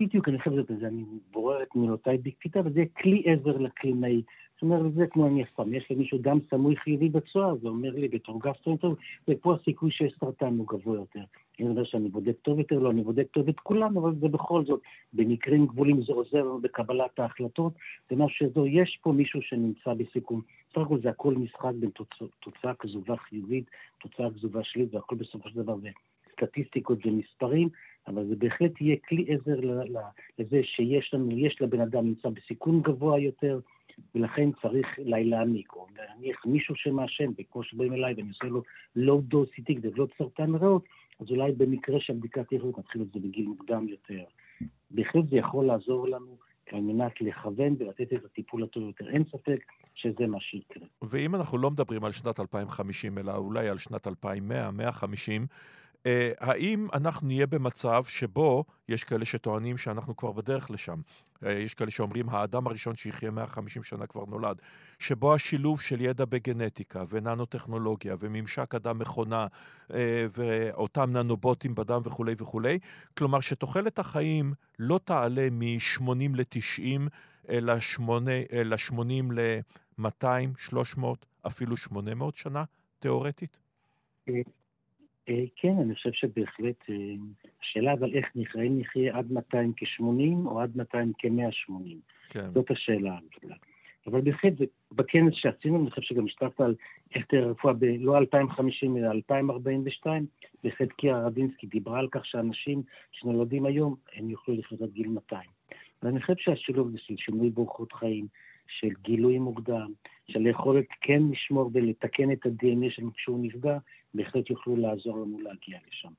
בדיוק, אני חושב שזה, אני בורר את מילותיי בקפידה, וזה כלי עזר לקלינאי. זאת אומרת, זה כמו אני אף פעם, יש למישהו דם סמוי חיובי בצואה, זה אומר לי בתור גסטרואנטרולוג, ופה הסיכוי שיש סרטן הוא גבוה יותר. אני יודע שאני בודק טוב יותר, לא, אני בודק טוב את כולם, אבל זה בכל זאת, במקרים גבוליים זה עוזר בקבלת ההחלטות, זה מה שזו, יש פה מישהו שנמצא בסיכון. בסך הכל זה הכל משחק בין תוצא, תוצאה כזובה חיובית, תוצאה כזובה שלילית, והכל בסופו של דבר זה סטטיסטיקות ומספרים, אבל זה בהחלט יהיה כלי עזר לזה שיש לנו, יש לבן אדם נמצא בסיכון גבוה יותר, ולכן צריך להעמיק, או להניח מישהו שמעשן, וכמו שבאים אליי ואני עושה לו לואו דו סיטי כדי לבלוט סרטן ריאות, אז אולי במקרה שהבדיקה תהיה נתחיל את זה בגיל מוקדם יותר. בהחלט זה יכול לעזור לנו על מנת לכוון ולתת את הטיפול הטוב יותר. אין ספק שזה מה שיקרה. ואם אנחנו לא מדברים על שנת 2050, אלא אולי על שנת 2100, 150, אה, האם אנחנו נהיה במצב שבו, יש כאלה שטוענים שאנחנו כבר בדרך לשם, אה, יש כאלה שאומרים, האדם הראשון שיחיה 150 שנה כבר נולד, שבו השילוב של ידע בגנטיקה וננו-טכנולוגיה וממשק אדם-מכונה אה, ואותם ננובוטים בדם וכולי וכולי, כלומר שתוחלת החיים לא תעלה מ-80 ל-90, אלא 80 ל-200, 300, אפילו 800 שנה, תיאורטית? אה, כן, אני חושב שבהחלט, אה, השאלה אבל איך נחיה, האם נחיה עד 200 כ-80 או עד 200 כ-180? כן. זאת השאלה אבל בהחלט, בכנס שעשינו, אני חושב שגם השתתפת על איך תראה רפואה, ב- לא 2050 אלא 2042, בהחלט קירה רדינסקי דיברה על כך שאנשים שנולדים היום, הם יוכלו לחיות עד גיל 200. ואני חושב שהשילוב הזה של שינוי באורחות חיים, של גילוי מוקדם, של יכולת כן לשמור ולתקן את ה-DNA שלנו כשהוא נפגע, בהחלט יוכלו לעזור לנו להגיע לשם.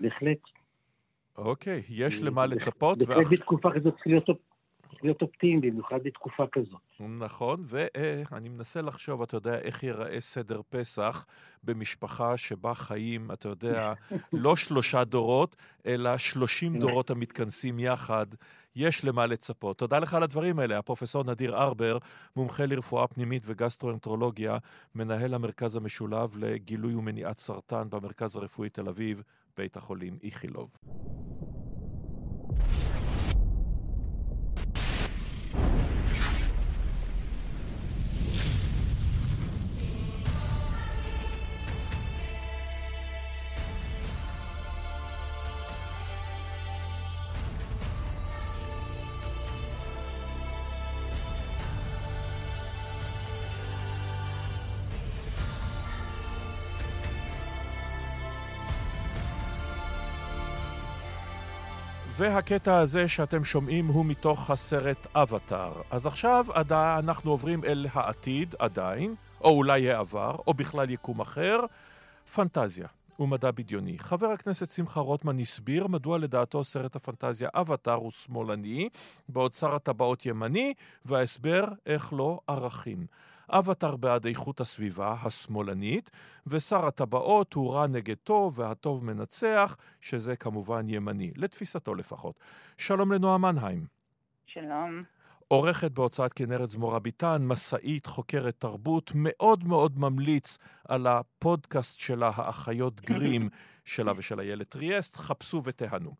בהחלט. אוקיי, יש למה לצפות. בהחלט בתקופה כזאת צריך להיות להיות אופטימי, במיוחד בתקופה כזאת. נכון, ואני מנסה לחשוב, אתה יודע, איך ייראה סדר פסח במשפחה שבה חיים, אתה יודע, [LAUGHS] לא שלושה דורות, אלא שלושים דורות המתכנסים יחד. יש למה לצפות. תודה לך על הדברים האלה. הפרופסור נדיר ארבר, מומחה לרפואה פנימית וגסטרואנטרולוגיה, מנהל המרכז המשולב לגילוי ומניעת סרטן במרכז הרפואי תל אביב, בית החולים איכילוב. והקטע הזה שאתם שומעים הוא מתוך הסרט אבטאר. אז עכשיו אנחנו עוברים אל העתיד עדיין, או אולי העבר, או בכלל יקום אחר, פנטזיה ומדע בדיוני. חבר הכנסת שמחה רוטמן הסביר מדוע לדעתו סרט הפנטזיה אבטאר הוא שמאלני, בעוד שר הטבעות ימני, וההסבר איך לא ערכים. אבטר בעד איכות הסביבה השמאלנית, ושר הטבעות הוא רע נגד טוב והטוב מנצח, שזה כמובן ימני, לתפיסתו לפחות. שלום לנועה מנהיים. שלום. עורכת בהוצאת כנרת זמורה ביטן, מסאית, חוקרת תרבות, מאוד מאוד ממליץ על הפודקאסט שלה, האחיות גרים, שלה ושל איילת טריאסט, חפשו ותהנו.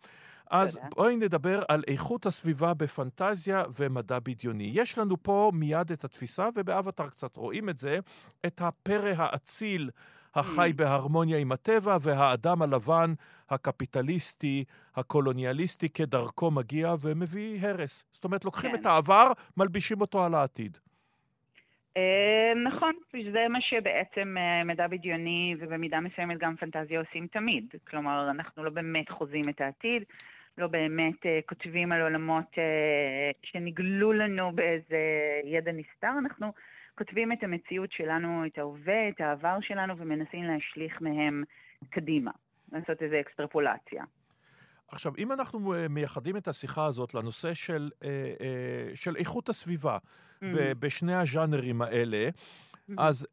אז תודה. בואי נדבר על איכות הסביבה בפנטזיה ומדע בדיוני. יש לנו פה מיד את התפיסה, ובאבטר קצת רואים את זה, את הפרא האציל החי mm. בהרמוניה עם הטבע, והאדם הלבן הקפיטליסטי, הקולוניאליסטי, כדרכו מגיע ומביא הרס. זאת אומרת, לוקחים כן. את העבר, מלבישים אותו על העתיד. אה, נכון, זה מה שבעצם אה, מדע בדיוני ובמידה מסוימת גם פנטזיה עושים תמיד. כלומר, אנחנו לא באמת חוזים את העתיד, לא באמת uh, כותבים על עולמות uh, שנגלו לנו באיזה ידע נסתר, אנחנו כותבים את המציאות שלנו, את ההווה, את העבר שלנו, ומנסים להשליך מהם קדימה, לעשות איזו אקסטרפולציה. עכשיו, אם אנחנו אה, מייחדים את השיחה הזאת לנושא של, של איכות הסביבה mm-hmm. בשני הז'אנרים האלה, mm-hmm. אז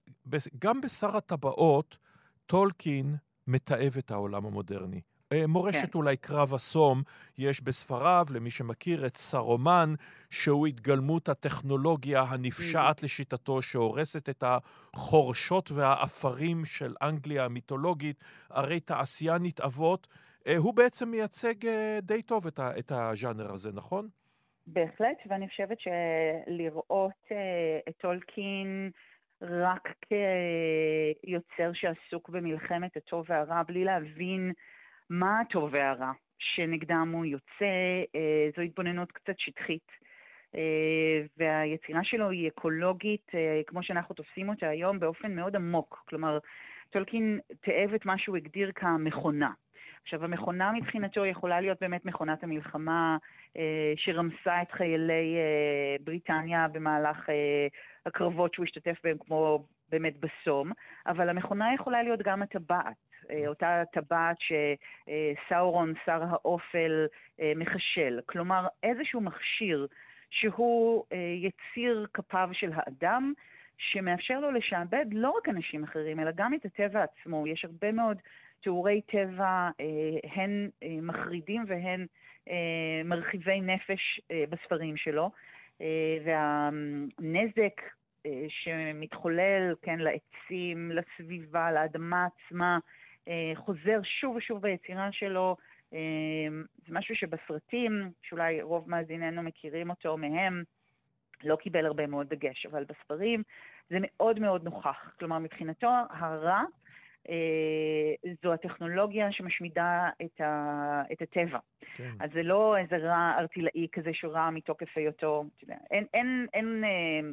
גם בשר הטבעות, טולקין מתעב את העולם המודרני. אה, מורשת כן. אולי קרב הסום, יש בספריו, למי שמכיר, את סרומן, שהוא התגלמות הטכנולוגיה הנפשעת. לשיטתו, שהורסת את החורשות והעפרים של אנגליה המיתולוגית, הרי תעשיינית אבות. אה, הוא בעצם מייצג אה, די טוב את, את הז'אנר הזה, נכון? בהחלט, ואני חושבת שלראות את טולקין רק כיוצר שעסוק במלחמת הטוב והרע, בלי להבין מה הטוב והרע שנגדם הוא יוצא, אה, זו התבוננות קצת שטחית. אה, והיצירה שלו היא אקולוגית, אה, כמו שאנחנו תופסים אותה היום, באופן מאוד עמוק. כלומר, טולקין תיעב את מה שהוא הגדיר כמכונה. עכשיו, המכונה מבחינתו יכולה להיות באמת מכונת המלחמה אה, שרמסה את חיילי אה, בריטניה במהלך אה, הקרבות שהוא השתתף בהם, כמו באמת בסום, אבל המכונה יכולה להיות גם הטבעת. אה, אותה טבעת שסאורון, שר האופל, אה, מחשל. כלומר, איזשהו מכשיר שהוא אה, יציר כפיו של האדם, שמאפשר לו לשעבד לא רק אנשים אחרים, אלא גם את הטבע עצמו. יש הרבה מאוד תיאורי טבע הן מחרידים והן מרחיבי נפש בספרים שלו, והנזק שמתחולל, כן, לעצים, לסביבה, לאדמה עצמה, חוזר שוב ושוב ביצירה שלו. זה משהו שבסרטים, שאולי רוב מאזיננו מכירים אותו מהם, לא קיבל הרבה מאוד דגש, אבל בספרים זה מאוד מאוד נוכח. כלומר, מבחינתו הרע אה, זו הטכנולוגיה שמשמידה את, ה, את הטבע. כן. אז זה לא איזה רע ארטילאי כזה שרע מתוקף היותו, אין, אין, אין, אה,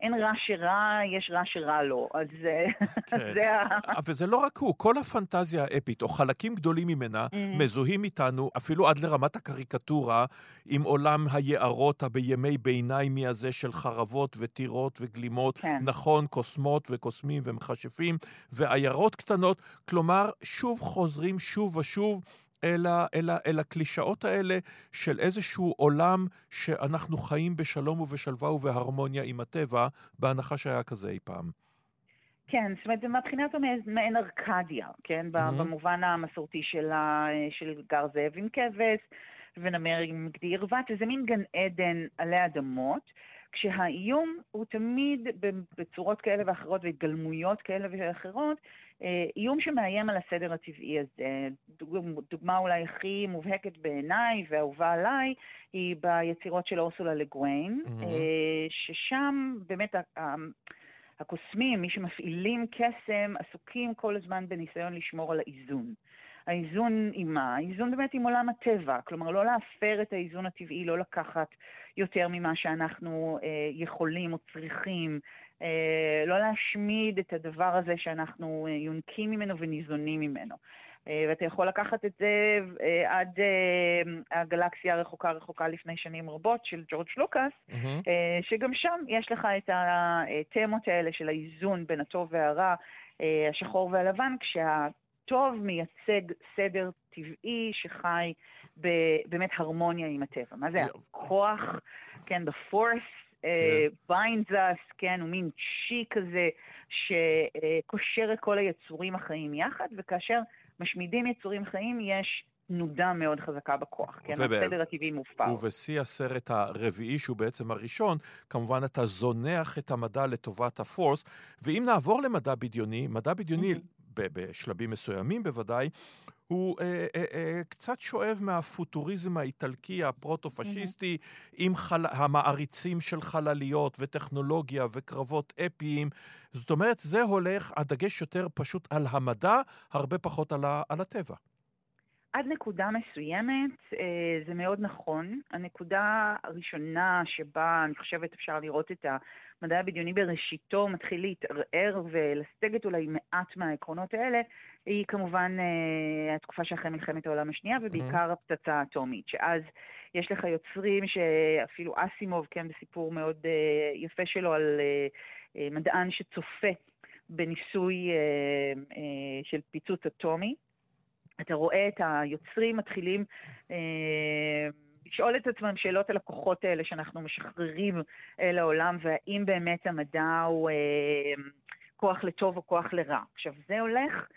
אין רע שרע, יש רע שרע לא. אז [LAUGHS] כן. זה ה... וזה לא רק הוא, כל הפנטזיה האפית, או חלקים גדולים ממנה, mm-hmm. מזוהים איתנו, אפילו עד לרמת הקריקטורה, עם עולם היערות הבימי ביניימי הזה של חרבות וטירות וגלימות. כן. נכון, קוסמות וקוסמים ומכשפים, ועיירות קטנות. כלומר, שוב חוזרים שוב ושוב אל, אל, אל הקלישאות האלה של איזשהו עולם שאנחנו חיים בשלום ובשלווה ובהרמוניה עם הטבע, בהנחה שהיה כזה אי פעם. כן, זאת אומרת, מהבחינה הזו מעין ארקדיה, כן? Mm-hmm. במובן המסורתי של, של גר זאב עם כבש ונמר עם גדי ערוות, וזה מין גן עדן עלי אדמות. כשהאיום הוא תמיד בצורות כאלה ואחרות והתגלמויות כאלה ואחרות, איום שמאיים על הסדר הטבעי הזה. דוגמה אולי הכי מובהקת בעיניי ואהובה עליי, היא ביצירות של אורסולה לגוויין, mm-hmm. ששם באמת הקוסמים, מי שמפעילים קסם, עסוקים כל הזמן בניסיון לשמור על האיזון. האיזון עם מה? האיזון באמת עם עולם הטבע. כלומר, לא להפר את האיזון הטבעי, לא לקחת יותר ממה שאנחנו אה, יכולים או צריכים, אה, לא להשמיד את הדבר הזה שאנחנו אה, יונקים ממנו וניזונים ממנו. אה, ואתה יכול לקחת את זה אה, עד אה, הגלקסיה הרחוקה רחוקה לפני שנים רבות של ג'ורג' לוקאס, mm-hmm. אה, שגם שם יש לך את התמות האלה של האיזון בין הטוב והרע, אה, השחור והלבן, כשה... טוב מייצג סדר טבעי שחי באמת הרמוניה עם הטבע. מה זה הכוח, כן, the force uh, binds us, כן, הוא מין צ'י כזה שקושר את כל היצורים החיים יחד, וכאשר משמידים יצורים חיים יש תנודה מאוד חזקה בכוח, כן? וב... הסדר הטבעי מופר. ובשיא הסרט הרביעי, שהוא בעצם הראשון, כמובן אתה זונח את המדע לטובת הפורס, ואם נעבור למדע בדיוני, מדע בדיוני mm-hmm. בשלבים מסוימים בוודאי, הוא אה, אה, אה, קצת שואב מהפוטוריזם האיטלקי הפרוטו-פשיסטי, mm-hmm. עם חל... המעריצים של חלליות וטכנולוגיה וקרבות אפיים. זאת אומרת, זה הולך, הדגש יותר פשוט על המדע, הרבה פחות על, ה... על הטבע. עד נקודה מסוימת אה, זה מאוד נכון. הנקודה הראשונה שבה אני חושבת אפשר לראות את המדע הבדיוני בראשיתו מתחיל להתערער ולסגת אולי מעט מהעקרונות האלה, היא כמובן אה, התקופה שאחרי מלחמת העולם השנייה, ובעיקר. הפצצה האטומית, שאז יש לך יוצרים שאפילו אסימוב, כן, בסיפור מאוד אה, יפה שלו על מדען שצופה בניסוי של פיצוץ אטומי. אתה רואה את היוצרים מתחילים אה, לשאול את עצמם שאלות על הכוחות האלה שאנחנו משחררים אל העולם, והאם באמת המדע הוא אה, כוח לטוב או כוח לרע. עכשיו, זה הולך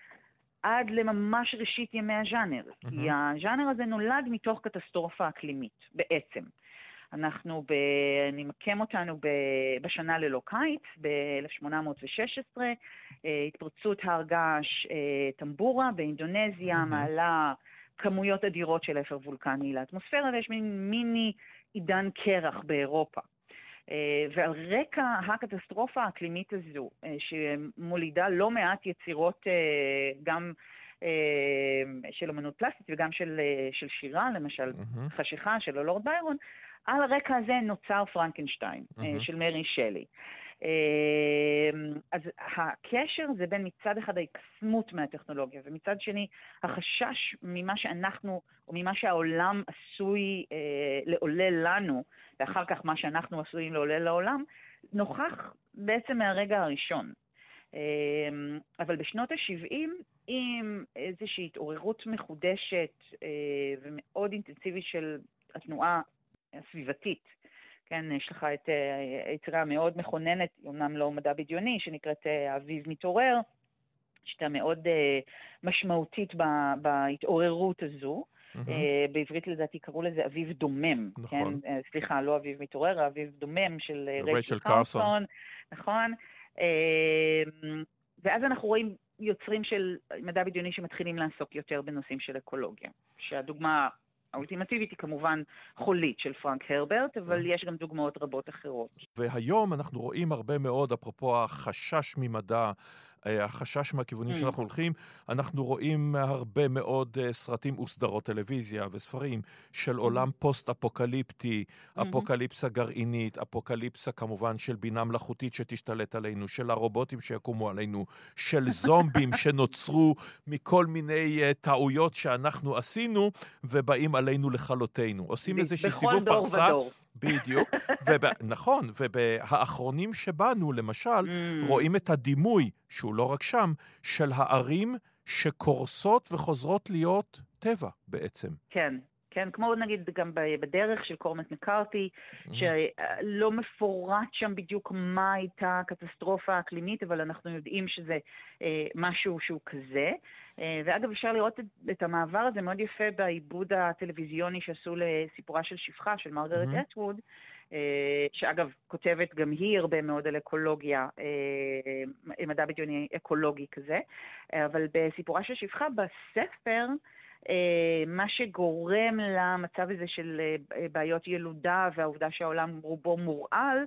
עד לממש ראשית ימי הז'אנר, mm-hmm. כי הז'אנר הזה נולד מתוך קטסטרופה אקלימית, בעצם. אנחנו, ב... נמקם אותנו ב... בשנה ללא קיץ, ב-1816, אה, התפרצות הר געש אה, טמבורה באינדונזיה, mm-hmm. מעלה כמויות אדירות של אפר וולקני לאטמוספירה, ויש מין מיני עידן קרח באירופה. אה, ועל רקע הקטסטרופה האקלימית הזו, שמולידה לא מעט יצירות גם של אמנות פלסטית וגם של, של שירה, למשל mm-hmm. חשיכה של הלורד ביירון, על הרקע הזה נוצר פרנקנשטיין mm-hmm. של מרי שלי. אה, אז הקשר זה בין מצד אחד ההקסמות מהטכנולוגיה, ומצד שני החשש ממה שאנחנו, או ממה שהעולם עשוי אה, לעולל לנו, ואחר כך מה שאנחנו עשויים לעולל לעולם, נוכח בעצם מהרגע הראשון. אה, אבל בשנות ה-70, עם איזושהי התעוררות מחודשת ומאוד אינטנסיבית של התנועה הסביבתית. כן, יש לך את היצירה אה, המאוד מכוננת, אומנם לא מדע בדיוני, שנקראת אה, אביב מתעורר, שיטה מאוד uh, משמעותית בהתעוררות הזו. Mm-hmm. בעברית לדעתי קראו לזה אביב דומם. נכון. כן? סליחה, לא אביב מתעורר, אביב דומם של רייצ'ל קרסון. נכון. ואז אנחנו רואים יוצרים של מדע בדיוני שמתחילים לעסוק יותר בנושאים של אקולוגיה. שהדוגמה האולטימטיבית היא כמובן חולית של פרנק הרברט, אבל יש גם דוגמאות רבות אחרות. והיום אנחנו רואים הרבה מאוד, אפרופו החשש ממדע, החשש מהכיוונים mm. שאנחנו הולכים, אנחנו רואים הרבה מאוד אה, סרטים וסדרות טלוויזיה וספרים של mm. עולם פוסט-אפוקליפטי, mm-hmm. אפוקליפסה גרעינית, אפוקליפסה כמובן של בינה מלאכותית שתשתלט עלינו, של הרובוטים שיקומו עלינו, של [LAUGHS] זומבים שנוצרו מכל מיני uh, טעויות שאנחנו עשינו ובאים עלינו לכלותנו. עושים איזשהו סיבוב פרסה. בדיוק, וב... נכון, ובאחרונים שבנו, למשל, mm. רואים את הדימוי, שהוא לא רק שם, של הערים שקורסות וחוזרות להיות טבע בעצם. כן, כן, כמו נגיד גם בדרך של קורמנט מקארתי, mm-hmm. שלא מפורט שם בדיוק מה הייתה הקטסטרופה האקלימית, אבל אנחנו יודעים שזה אה, משהו שהוא כזה. אה, ואגב, אפשר לראות את, את המעבר הזה מאוד יפה בעיבוד הטלוויזיוני שעשו לסיפורה של שפחה, של מרגרט mm-hmm. אטווד, אה, שאגב, כותבת גם היא הרבה מאוד על אקולוגיה, אה, מדע בדיוני אקולוגי כזה, אבל בסיפורה של שפחה, בספר, מה שגורם למצב הזה של אה, בעיות ילודה והעובדה שהעולם רובו מורעל,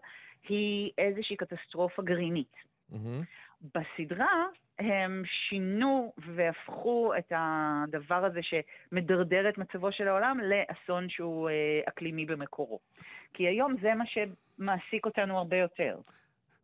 היא איזושהי קטסטרופה גרעינית. Mm-hmm. בסדרה הם שינו והפכו את הדבר הזה שמדרדר את מצבו של העולם לאסון שהוא אה, אקלימי במקורו. כי היום זה מה שמעסיק אותנו הרבה יותר.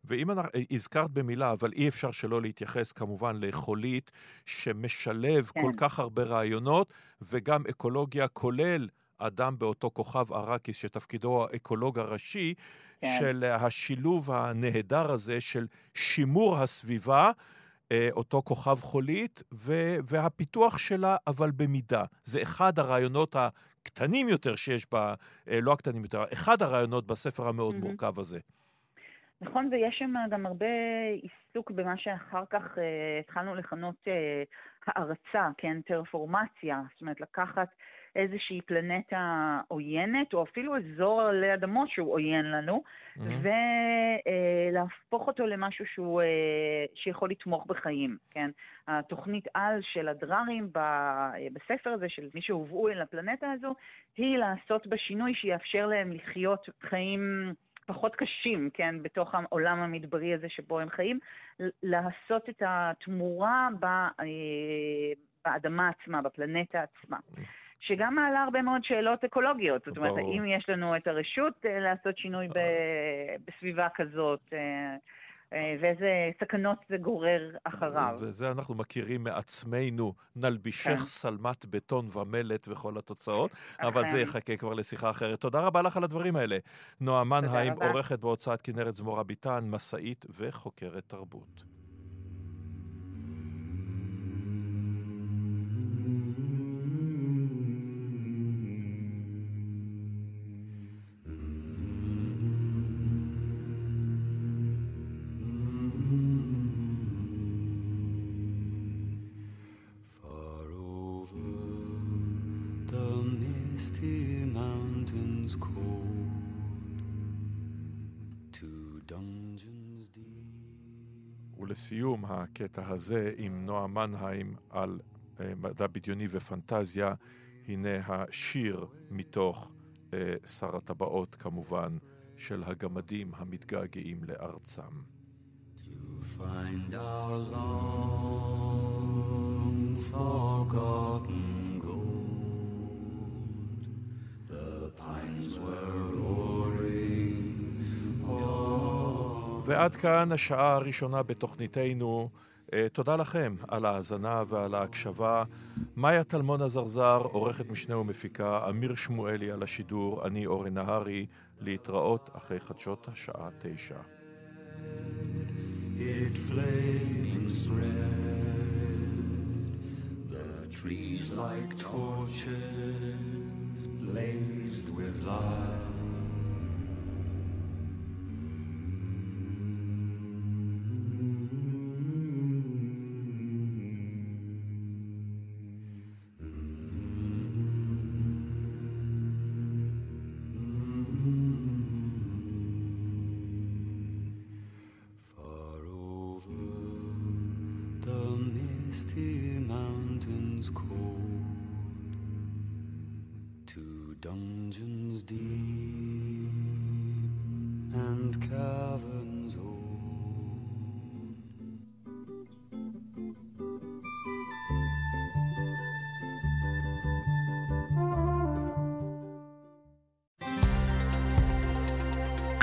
ואם אנחנו, הזכרת במילה, אבל אי אפשר שלא להתייחס כמובן לחולית שמשלב כן. כל כך הרבה רעיונות, וגם אקולוגיה, כולל אדם באותו כוכב ארקיס, שתפקידו האקולוג הראשי, כן. של השילוב הנהדר הזה של שימור הסביבה. אה, אותו כוכב חולית, והפיתוח שלה, אבל במידה. זה אחד הרעיונות הקטנים יותר שיש בה, אה, לא הקטנים יותר, אחד הרעיונות בספר המאוד mm-hmm. מורכב הזה. נכון, ויש שם גם הרבה עיסוק במה שאחר כך אה, התחלנו לכנות אה, הערצה, כן, טרפורמציה, זאת אומרת לקחת איזושהי פלנטה עוינת, או אפילו אזור עלי אדמות שהוא עוין לנו, mm-hmm. ולהפוך אותו למשהו שהוא, אה, שיכול לתמוך בחיים, כן? התוכנית על של הדררים בספר הזה, של מי שהובאו אל הפלנטה הזו, היא לעשות בה שינוי שיאפשר להם לחיות חיים... פחות קשים, כן, בתוך העולם המדברי הזה שבו הם חיים, לעשות את התמורה אה, באדמה עצמה, בפלנטה עצמה. שגם מעלה הרבה מאוד שאלות אקולוגיות. זאת אומרת, האם יש לנו את הרשות אה, לעשות שינוי בסביבה כזאת? אה, ואיזה סכנות זה גורר אחריו. וזה אנחנו מכירים מעצמנו, נלבישך כן. שלמת בטון ומלט וכל התוצאות, אכן. אבל זה יחכה כבר לשיחה אחרת. תודה רבה לך על הדברים האלה. נועה מנהיים, עורכת בהוצאת כנרת זמורה ביטן, משאית וחוקרת תרבות. הקטע הזה עם נועה מנהיים על אה, מדע בדיוני ופנטזיה, הנה השיר מתוך אה, שר הטבעות כמובן, של הגמדים המתגעגעים לארצם. Find our long forgotten ועד כאן השעה הראשונה בתוכניתנו. אה, תודה לכם על ההאזנה ועל ההקשבה. מאיה טלמון עזרזר, עורכת משנה ומפיקה, אמיר שמואלי על השידור, אני אורן נהרי, להתראות אחרי חדשות השעה תשע. It flaming the trees like torches blazed with light.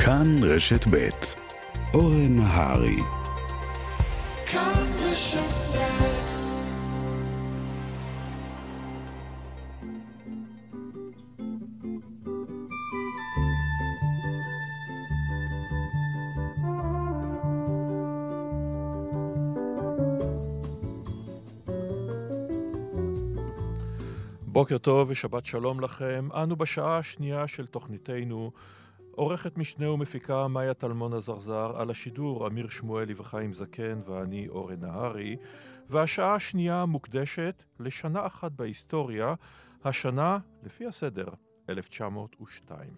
כאן רשת ב' אורן נהרי בוקר טוב ושבת שלום לכם. אנו בשעה השנייה של תוכניתנו. עורכת משנה ומפיקה מאיה טלמון הזרזר, על השידור אמיר שמואלי וחיים זקן ואני אורן נהרי, והשעה השנייה מוקדשת לשנה אחת בהיסטוריה, השנה, לפי הסדר, 1902.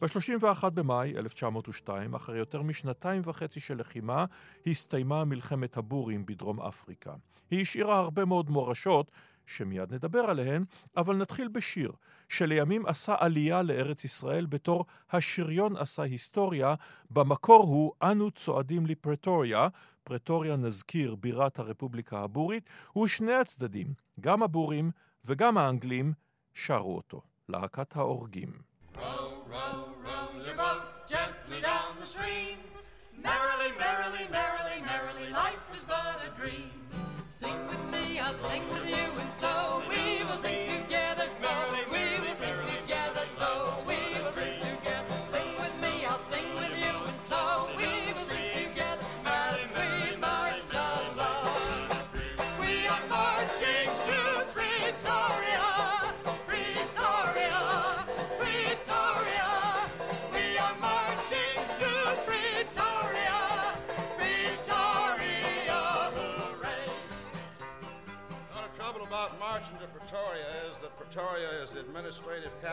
ב-31 במאי 1902, אחרי יותר משנתיים וחצי של לחימה, הסתיימה מלחמת הבורים בדרום אפריקה. היא השאירה הרבה מאוד מורשות שמיד נדבר עליהן, אבל נתחיל בשיר, שלימים עשה עלייה לארץ ישראל בתור השריון עשה היסטוריה, במקור הוא "אנו צועדים לפרטוריה", פרטוריה נזכיר בירת הרפובליקה הבורית, ושני הצדדים, גם הבורים וגם האנגלים, שרו אותו, להקת ההורגים. Row, row,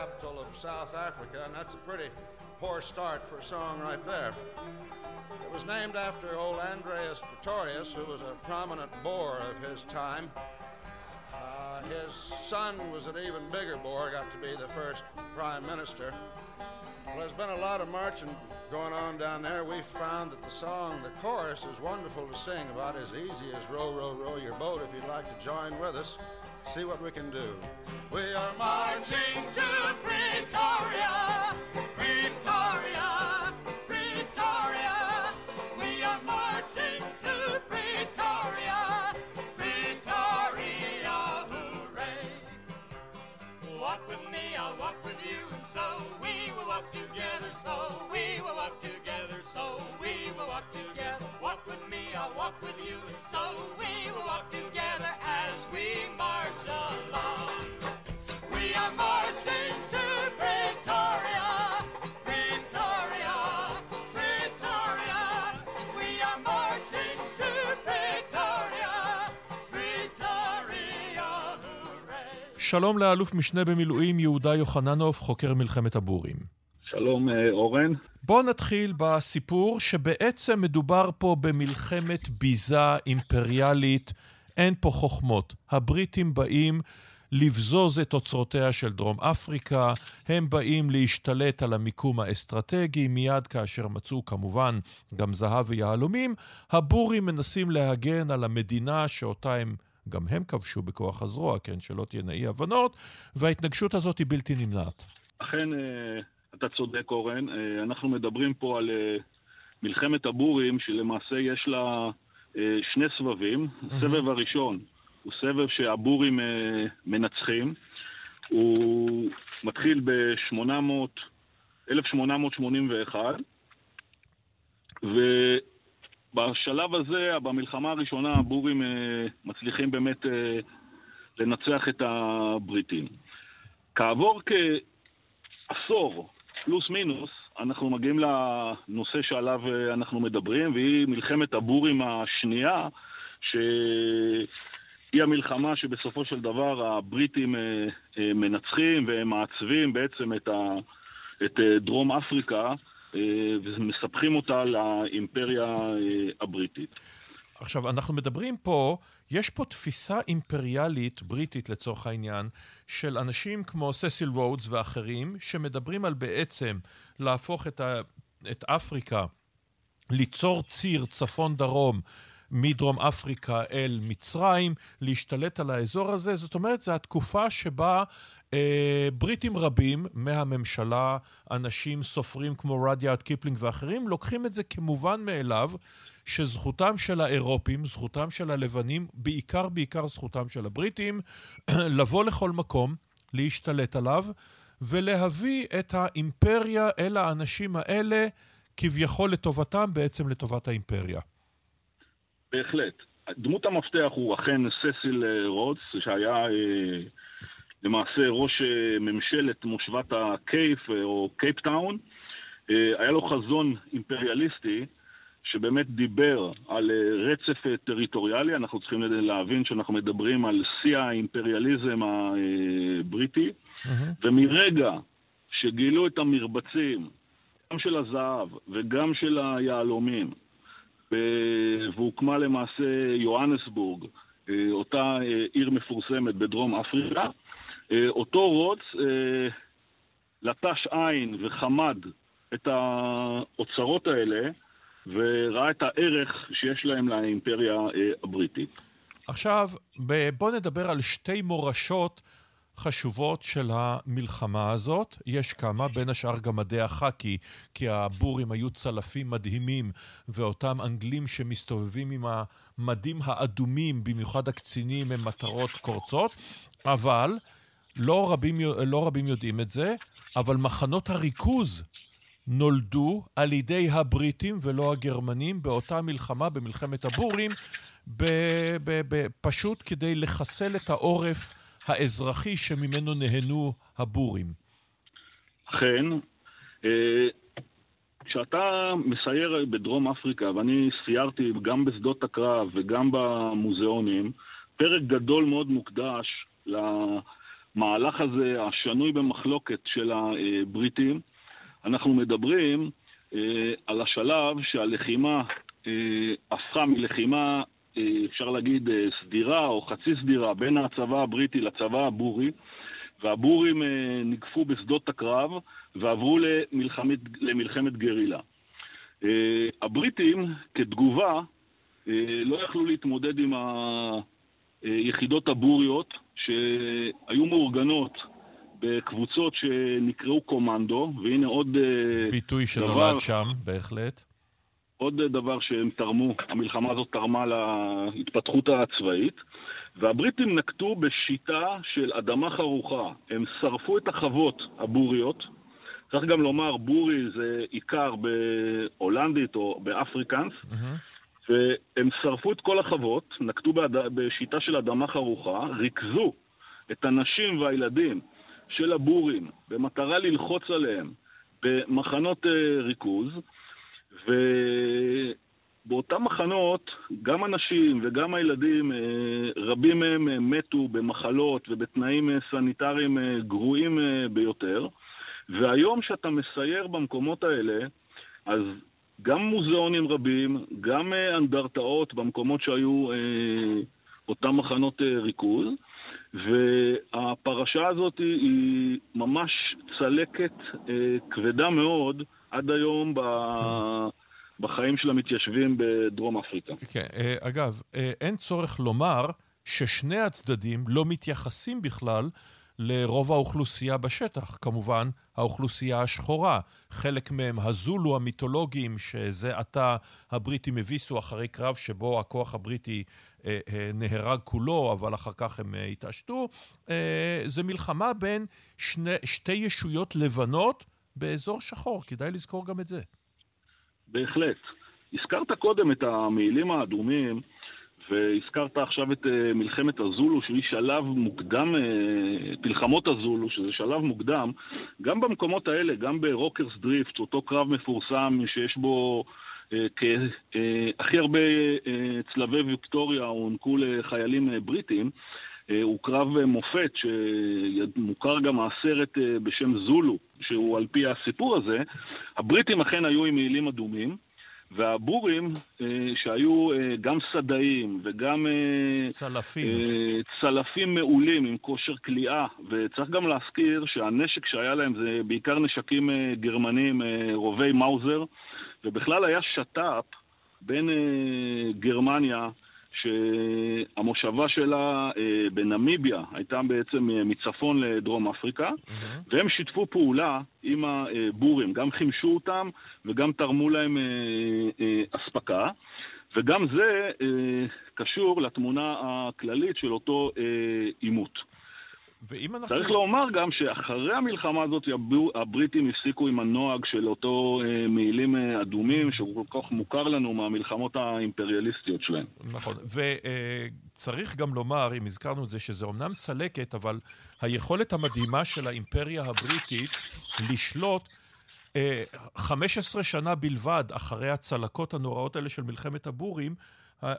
capital of South Africa, and that's a pretty poor start for a song right there. It was named after old Andreas Pretorius, who was a prominent Boer of his time. Uh, his son was an even bigger Boer, got to be the first prime minister. Well, there's been a lot of marching going on down there. We found that the song, the chorus, is wonderful to sing about as easy as row, row, row your boat if you'd like to join with us see what we can do. We are marching to Pretoria, Pretoria, Pretoria. We are marching to Pretoria, Pretoria, hooray. Walk with me, I'll walk with you, and so we will walk together, so we will walk together, so we will walk together. Walk with me, I'll walk with you, and so we walk together as we march along. We are marching to Pretoria. שלום לאלוף משנה במילואים יהודה יוחננוב, חוקר מלחמת הבורים. שלום אורן. בואו נתחיל בסיפור שבעצם מדובר פה במלחמת ביזה אימפריאלית, אין פה חוכמות. הבריטים באים לבזוז את אוצרותיה של דרום אפריקה, הם באים להשתלט על המיקום האסטרטגי, מיד כאשר מצאו כמובן גם זהב ויהלומים, הבורים מנסים להגן על המדינה שאותה הם גם הם כבשו בכוח הזרוע, כן, שלא תהיינה אי הבנות, וההתנגשות הזאת היא בלתי נמנעת. אכן, אה, אתה צודק, אורן. אה, אנחנו מדברים פה על אה, מלחמת הבורים, שלמעשה יש לה אה, שני סבבים. הסבב הראשון הוא סבב שהבורים מנצחים. הוא מתחיל ב-800, 1881, ובשלב הזה, במלחמה הראשונה, הבורים מצליחים באמת לנצח את הבריטים. כעבור כעשור פלוס מינוס, אנחנו מגיעים לנושא שעליו אה, אנחנו מדברים, והיא מלחמת הבורים השנייה, שהיא המלחמה שבסופו של דבר הבריטים אה, אה, מנצחים והם מעצבים בעצם את, ה... את דרום אפריקה ומספחים אותה לאימפריה הבריטית. עכשיו, אנחנו מדברים פה יש פה תפיסה אימפריאלית, בריטית לצורך העניין, של אנשים כמו ססיל רודס ואחרים, שמדברים על בעצם להפוך את, ה, את אפריקה, ליצור ציר צפון-דרום מדרום אפריקה אל מצרים, להשתלט על האזור הזה. זאת אומרת, זו התקופה שבה אה, בריטים רבים מהממשלה, אנשים, סופרים כמו רדיארד קיפלינג ואחרים, לוקחים את זה כמובן מאליו, שזכותם של האירופים, זכותם של הלבנים, בעיקר בעיקר זכותם של הבריטים, [CLEARS THROAT] לבוא לכל מקום, להשתלט עליו, ולהביא את האימפריה אל האנשים האלה, כביכול לטובתם, בעצם לטובת האימפריה. בהחלט. דמות המפתח הוא אכן ססיל אה, רודס, שהיה אה, למעשה ראש אה, ממשלת מושבת הקייפ או קייפטאון. היה לו חזון אימפריאליסטי שבאמת דיבר על רצף טריטוריאלי. אנחנו צריכים להבין שאנחנו מדברים על שיא האימפריאליזם הבריטי, mm-hmm. ומרגע שגילו את המרבצים, גם של הזהב וגם של היהלומים, והוקמה למעשה יוהנסבורג, אה, אותה אה, עיר מפורסמת בדרום אפריקה. אה, אותו רוץ לטש עין וחמד את האוצרות האלה וראה את הערך שיש להם לאימפריה הבריטית. עכשיו, בואו נדבר על שתי מורשות חשובות של המלחמה הזאת. יש כמה, בין השאר גם מדי החאקי, כי הבורים היו צלפים מדהימים, ואותם אנגלים שמסתובבים עם המדים האדומים, במיוחד הקצינים, הם מטרות קורצות. אבל, לא רבים, לא רבים יודעים את זה, אבל מחנות הריכוז נולדו על ידי הבריטים ולא הגרמנים באותה מלחמה, במלחמת הבורים, פשוט כדי לחסל את העורף האזרחי שממנו נהנו הבורים. אכן, אה, כשאתה מסייר בדרום אפריקה, ואני סיירתי גם בשדות הקרב וגם במוזיאונים, פרק גדול מאוד מוקדש למהלך הזה, השנוי במחלוקת של הבריטים. אנחנו מדברים אה, על השלב שהלחימה אה, הפכה מלחימה אפשר להגיד, אה, סדירה או חצי סדירה בין הצבא הבריטי לצבא הבורי, והבורים אה, ניגפו בשדות הקרב ועברו למלחמת, למלחמת גרילה. אה, הבריטים, כתגובה, לא יכלו להתמודד עם היחידות הבוריות שהיו מאורגנות בקבוצות שנקראו קומנדו, והנה עוד ביטוי שנולד שם, בהחלט. עוד דבר שהם תרמו, המלחמה הזאת תרמה להתפתחות הצבאית, והבריטים נקטו בשיטה של אדמה חרוכה. הם שרפו את החוות הבוריות, צריך גם לומר, בורי זה איכר בהולנדית או באפריקאנס, אמ-המ. והם שרפו את כל החוות, נקטו. בשיטה של אדמה חרוכה, ריכזו את הנשים והילדים של הבורים במטרה ללחוץ עליהם במחנות אה, ריכוז, ובאותם מחנות, גם הנשים וגם הילדים, אה, רבים מהם אה, מתו במחלות ובתנאים סניטריים גרועים ביותר. והיום שאתה מסייר במקומות האלה, אז גם מוזיאונים רבים, גם אנדרטאות במקומות שהיו אותם מחנות ריכוז, והפרשה הזאת היא ממש צלקת כבדה מאוד עד היום ב... בחיים של המתיישבים בדרום אפריקה. כן, אה, אגב, אה, אין צורך לומר ששני הצדדים לא מתייחסים בכלל לרוב האוכלוסייה בשטח. כמובן, האוכלוסייה השחורה. חלק מהם הזולו המיתולוגיים, שזה עתה הבריטים הביסו אחרי קרב שבו הכוח הבריטי אה, אה, נהרג כולו, אבל אחר כך הם אה, התעשתו. אה, זה מלחמה בין שני, שתי ישויות לבנות באזור שחור, כדאי לזכור גם את זה. בהחלט. הזכרת קודם את המעילים האדומים, והזכרת עכשיו את מלחמת הזולו, שהיא שלב מוקדם, אה, מלחמות הזולו, שזה שלב מוקדם. גם במקומות האלה, גם ברורקס דריפט, אותו קרב מפורסם שיש בו הכי הרבה אה, צלבי ויקטוריה הוענקו לחיילים בריטים, אה, הוא קרב מופת, שמוכר גם הסרט אה, בשם זולו, שהוא על פי הסיפור הזה. הבריטים אכן היו עם מעילים אדומים, והבורים, אה, שהיו אה, גם סדאים וגם אה, צלפים. צלפים מעולים עם כושר כליאה, וצריך גם להזכיר שהנשק שהיה להם זה בעיקר נשקים גרמנים, רובי מאוזר, ובכלל היה שת"פ בין גרמניה שהמושבה שלה אה, בנמיביה הייתה בעצם אה, מצפון לדרום אפריקה, mm-hmm. והם שיתפו פעולה עם הבורים, גם חימשו אותם וגם תרמו להם אה, אספקה. וגם זה אה, קשור לתמונה הכללית של אותו עימות. אה, ואם אנחנו... צריך לומר גם שאחרי המלחמה הזאת הבריטים הפסיקו עם הנוהג של אותו אה, מעילים אה, אדומים, שהוא כל כך מוכר לנו מהמלחמות האימפריאליסטיות שלהם. נכון, וצריך גם לומר, אם הזכרנו את זה, שזה אומנם צלקת, אבל היכולת המדהימה של האימפריה הבריטית לשלוט 15 אה, שנה בלבד אחרי הצלקות הנוראות האלה של מלחמת הבורים,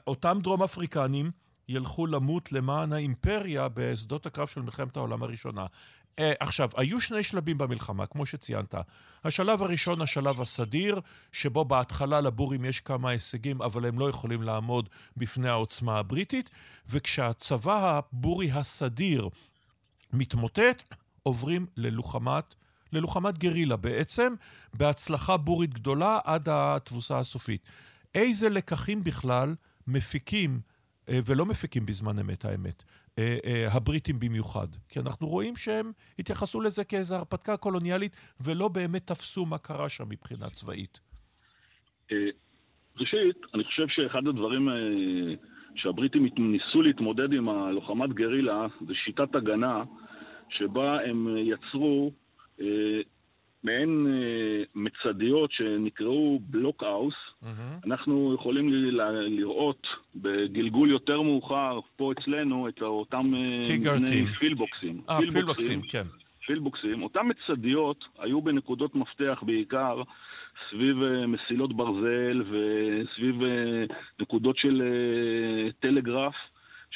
אותם דרום אפריקנים ילכו למות למען האימפריה בשדות הקרב של מלחמת העולם הראשונה. Uh, עכשיו, היו שני שלבים במלחמה, כמו שציינת. השלב הראשון, השלב הסדיר, שבו בהתחלה לבורים יש כמה הישגים, אבל הם לא יכולים לעמוד בפני העוצמה הבריטית, וכשהצבא הבורי הסדיר מתמוטט, עוברים ללוחמת, ללוחמת גרילה בעצם, בהצלחה בורית גדולה עד התבוסה הסופית. איזה לקחים בכלל מפיקים ולא מפיקים בזמן אמת, האמת. אה, אה, הבריטים במיוחד. כי אנחנו רואים שהם התייחסו לזה כאיזו הרפתקה קולוניאלית, ולא באמת תפסו מה קרה שם מבחינה צבאית. ראשית, אני חושב שאחד הדברים שהבריטים ניסו להתמודד עם הלוחמת גרילה, זה שיטת הגנה, שבה הם יצרו מעין אה, מצדיות שנקראו בלוקהאוס. Mm-hmm. אנחנו יכולים ל- ל- לראות בגלגול יותר מאוחר, פה אצלנו, את אותם פילבוקסים. אה, פילבוקסים, כן. פילבוקסים. אותם מצדיות היו בנקודות מפתח בעיקר סביב uh, מסילות ברזל וסביב uh, נקודות של uh, טלגרף.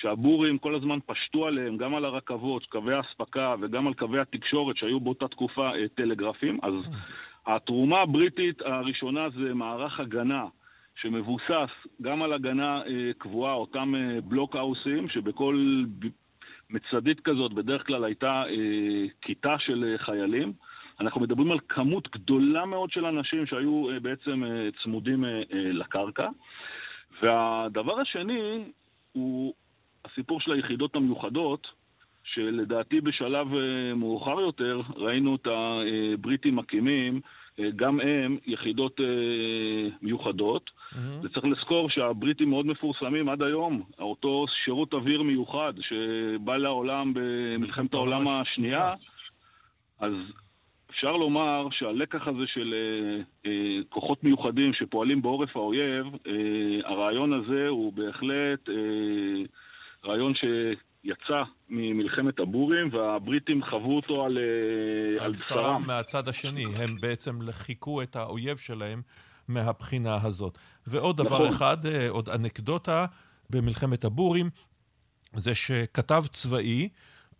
שהבורים כל הזמן פשטו עליהם, גם על הרכבות, קווי האספקה וגם על קווי התקשורת שהיו באותה תקופה אה, טלגרפים. אז התרומה הבריטית הראשונה זה מערך הגנה. שמבוסס גם על הגנה אה, קבועה, אותם אה, בלוקהאוסים, שבכל מצדית כזאת בדרך כלל הייתה אה, כיתה של אה, חיילים. אנחנו מדברים על כמות גדולה מאוד של אנשים שהיו אה, בעצם אה, צמודים אה, אה, לקרקע. והדבר השני הוא הסיפור של היחידות המיוחדות, שלדעתי בשלב אה, מאוחר יותר ראינו את הבריטים מקימים, אה, גם הם יחידות אה, מיוחדות. Mm-hmm. וצריך לזכור שהבריטים מאוד מפורסמים עד היום. אותו שירות אוויר מיוחד שבא לעולם במלחמת העולם השנייה, אז אפשר לומר שהלקח הזה של אה, אה, כוחות מיוחדים שפועלים בעורף האויב, אה, הרעיון הזה הוא בהחלט אה, רעיון שיצא ממלחמת הבורים, והבריטים חוו אותו על, אה, על בשרם. מהצד השני, הם בעצם חיכו את האויב שלהם מהבחינה הזאת. ועוד נכון. דבר אחד, אה, עוד אנקדוטה במלחמת הבורים, זה שכתב צבאי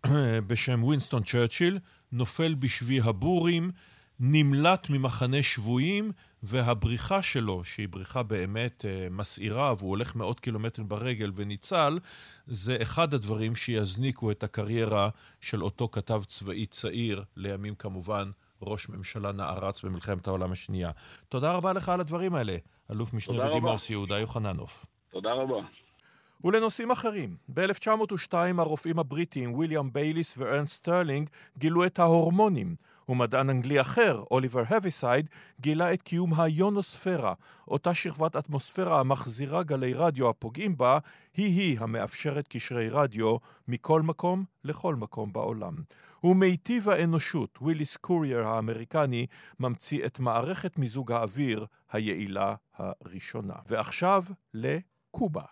אה, בשם וינסטון צ'רצ'יל נופל בשבי הבורים, נמלט ממחנה שבויים, והבריחה שלו, שהיא בריחה באמת אה, מסעירה, והוא הולך מאות קילומטרים ברגל וניצל, זה אחד הדברים שיזניקו את הקריירה של אותו כתב צבאי צעיר, לימים כמובן ראש ממשלה נערץ במלחמת העולם השנייה. תודה רבה לך על הדברים האלה, אלוף משנה בדימוס יהודה יוחננוף. תודה רבה. ולנושאים אחרים, ב-1902 הרופאים הבריטים ויליאם בייליס וארנסט סטרלינג גילו את ההורמונים, ומדען אנגלי אחר, אוליבר הוויסייד, גילה את קיום היונוספירה, אותה שכבת אטמוספירה המחזירה גלי רדיו הפוגעים בה, היא-היא המאפשרת קשרי רדיו מכל מקום לכל מקום בעולם. ומיטיב האנושות, וויליס קרייר האמריקני, ממציא את מערכת מיזוג האוויר היעילה הראשונה. ועכשיו לקובה.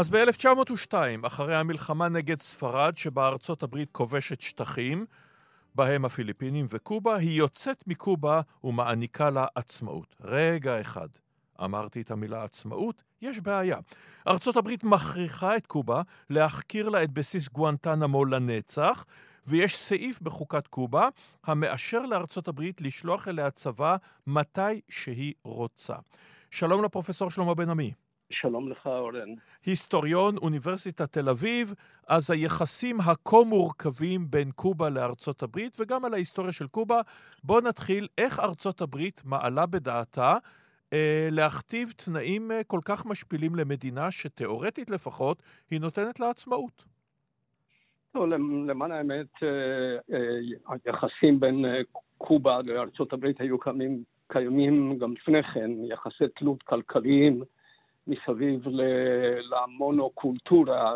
אז ב-1902, אחרי המלחמה נגד ספרד, שבה ארצות הברית כובשת שטחים, בהם הפיליפינים וקובה, היא יוצאת מקובה ומעניקה לה עצמאות. רגע אחד. אמרתי את המילה עצמאות, יש בעיה. ארצות הברית מכריחה את קובה להחכיר לה את בסיס גואנטנמו לנצח, ויש סעיף בחוקת קובה המאשר לארצות הברית לשלוח אליה צבא מתי שהיא רוצה. שלום לפרופסור שלמה בן עמי. שלום לך, אורן. היסטוריון אוניברסיטת תל אביב, אז היחסים הכה מורכבים בין קובה לארצות הברית, וגם על ההיסטוריה של קובה. בואו נתחיל איך ארצות הברית מעלה בדעתה אה, להכתיב תנאים אה, כל כך משפילים למדינה שתאורטית לפחות היא נותנת לה עצמאות. לא, למען האמת, אה, אה, היחסים בין אה, קובה לארצות הברית היו קיימים, קיימים גם לפני כן, יחסי תלות כלכליים. מסביב למונוקולטורה,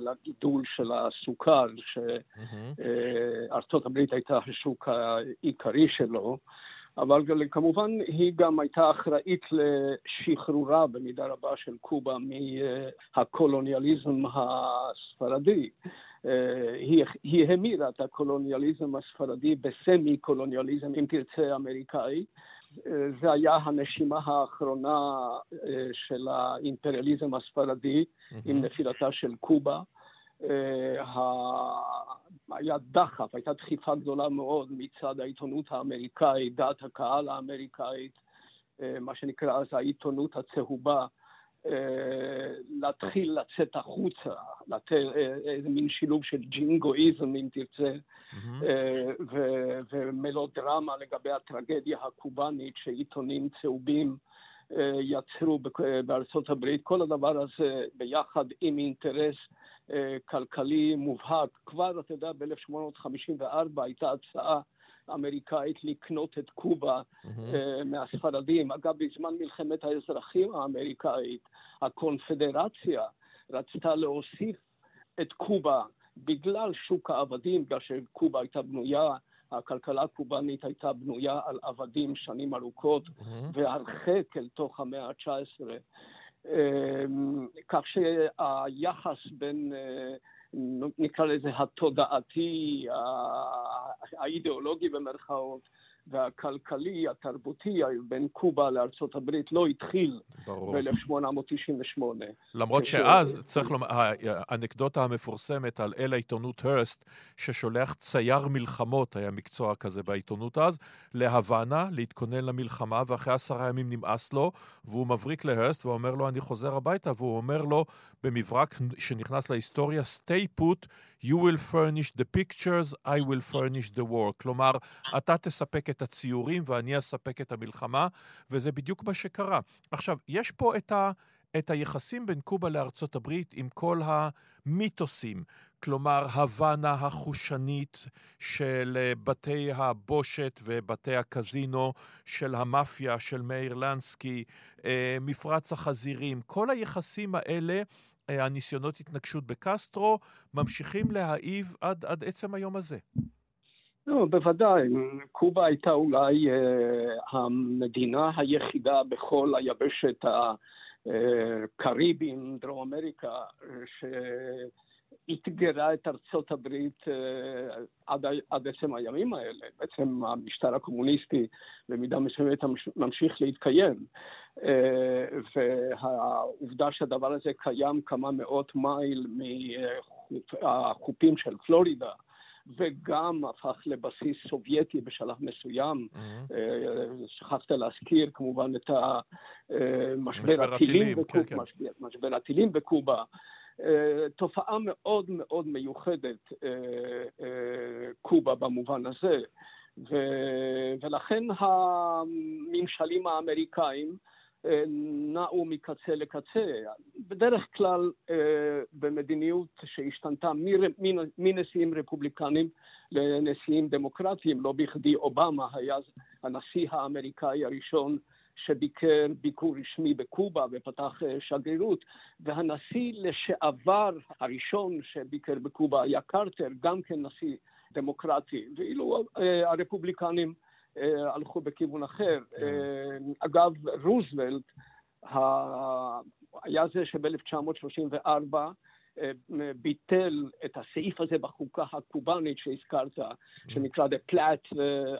לגידול של הסוכר, שארצות הברית הייתה השוק העיקרי שלו, אבל כמובן היא גם הייתה אחראית לשחרורה במידה רבה של קובה מהקולוניאליזם הספרדי. היא, היא המירה את הקולוניאליזם הספרדי בסמי-קולוניאליזם, אם תרצה, אמריקאי. זה היה הנשימה האחרונה אה, של האימפריאליזם הספרדי mm-hmm. עם נפילתה של קובה. אה, היה דחף, הייתה דחיפה גדולה מאוד מצד העיתונות האמריקאית, דעת הקהל האמריקאית, אה, מה שנקרא אז העיתונות הצהובה, להתחיל לצאת החוצה, לתת איזה מין שילוב של ג'ינגואיזם, אם תרצה, mm-hmm. ומלודרמה לגבי הטרגדיה הקובאנית שעיתונים צהובים יצרו בארצות הברית. כל הדבר הזה ביחד עם אינטרס כלכלי מובהק. כבר, אתה יודע, ב-1854 הייתה הצעה אמריקאית לקנות את קובה mm-hmm. uh, מהספרדים. אגב, בזמן מלחמת האזרחים האמריקאית, הקונפדרציה רצתה להוסיף את קובה בגלל שוק העבדים, בגלל שקובה הייתה בנויה, הכלכלה הקובאנית הייתה בנויה על עבדים שנים ארוכות mm-hmm. והרחק אל תוך המאה ה-19. אמ, כך שהיחס בין uh, נקרא לזה התודעתי, האידיאולוגי במרכאות, והכלכלי, התרבותי, בין קובה לארצות הברית לא התחיל ב-1898. למרות שאז, צריך לומר, האנקדוטה המפורסמת על אל העיתונות הרסט, ששולח צייר מלחמות, היה מקצוע כזה בעיתונות אז, להוואנה, להתכונן למלחמה, ואחרי עשרה ימים נמאס לו, והוא מבריק להרסט ואומר לו, אני חוזר הביתה, והוא אומר לו, במברק שנכנס להיסטוריה, stay put, you will furnish the pictures, I will furnish the war. כלומר, אתה תספק את הציורים ואני אספק את המלחמה, וזה בדיוק מה שקרה. עכשיו, יש פה את, ה, את היחסים בין קובה לארצות הברית עם כל המיתוסים. כלומר, הוואנה החושנית של אה, בתי הבושת ובתי הקזינו, של המאפיה, של מאיר לנסקי, אה, מפרץ החזירים, כל היחסים האלה אה, הניסיונות התנגשות בקסטרו ממשיכים להעיב עד, עד עצם היום הזה. לא, בוודאי. קובה הייתה אולי אה, המדינה היחידה בכל היבשת הקריבים, דרום אמריקה, שאתגרה את ארצות הברית אה, עד, עד עצם הימים האלה. בעצם המשטר הקומוניסטי במידה מסוימת ממשיך להתקיים. אה, והעובדה שהדבר הזה קיים כמה מאות מייל מהחופים של פלורידה, וגם הפך לבסיס סובייטי בשלב מסוים. Mm-hmm. שכחת להזכיר כמובן את משבר הטילים, בקוב, כן, כן. משבר, משבר הטילים בקובה. תופעה מאוד מאוד מיוחדת, קובה במובן הזה. ו... ולכן הממשלים האמריקאים נעו מקצה לקצה. בדרך כלל במדיניות שהשתנתה מנשיאים רפובליקנים לנשיאים דמוקרטיים, לא בכדי אובמה היה הנשיא האמריקאי הראשון שביקר ביקור רשמי בקובה ופתח שגרירות, והנשיא לשעבר הראשון שביקר בקובה היה קרטר, גם כן נשיא דמוקרטי, ואילו הרפובליקנים הלכו בכיוון אחר. כן. אגב, רוזוולט, היה זה שב-1934 ביטל את הסעיף הזה בחוקה הקובאנית שהזכרת, שנקרא The Platt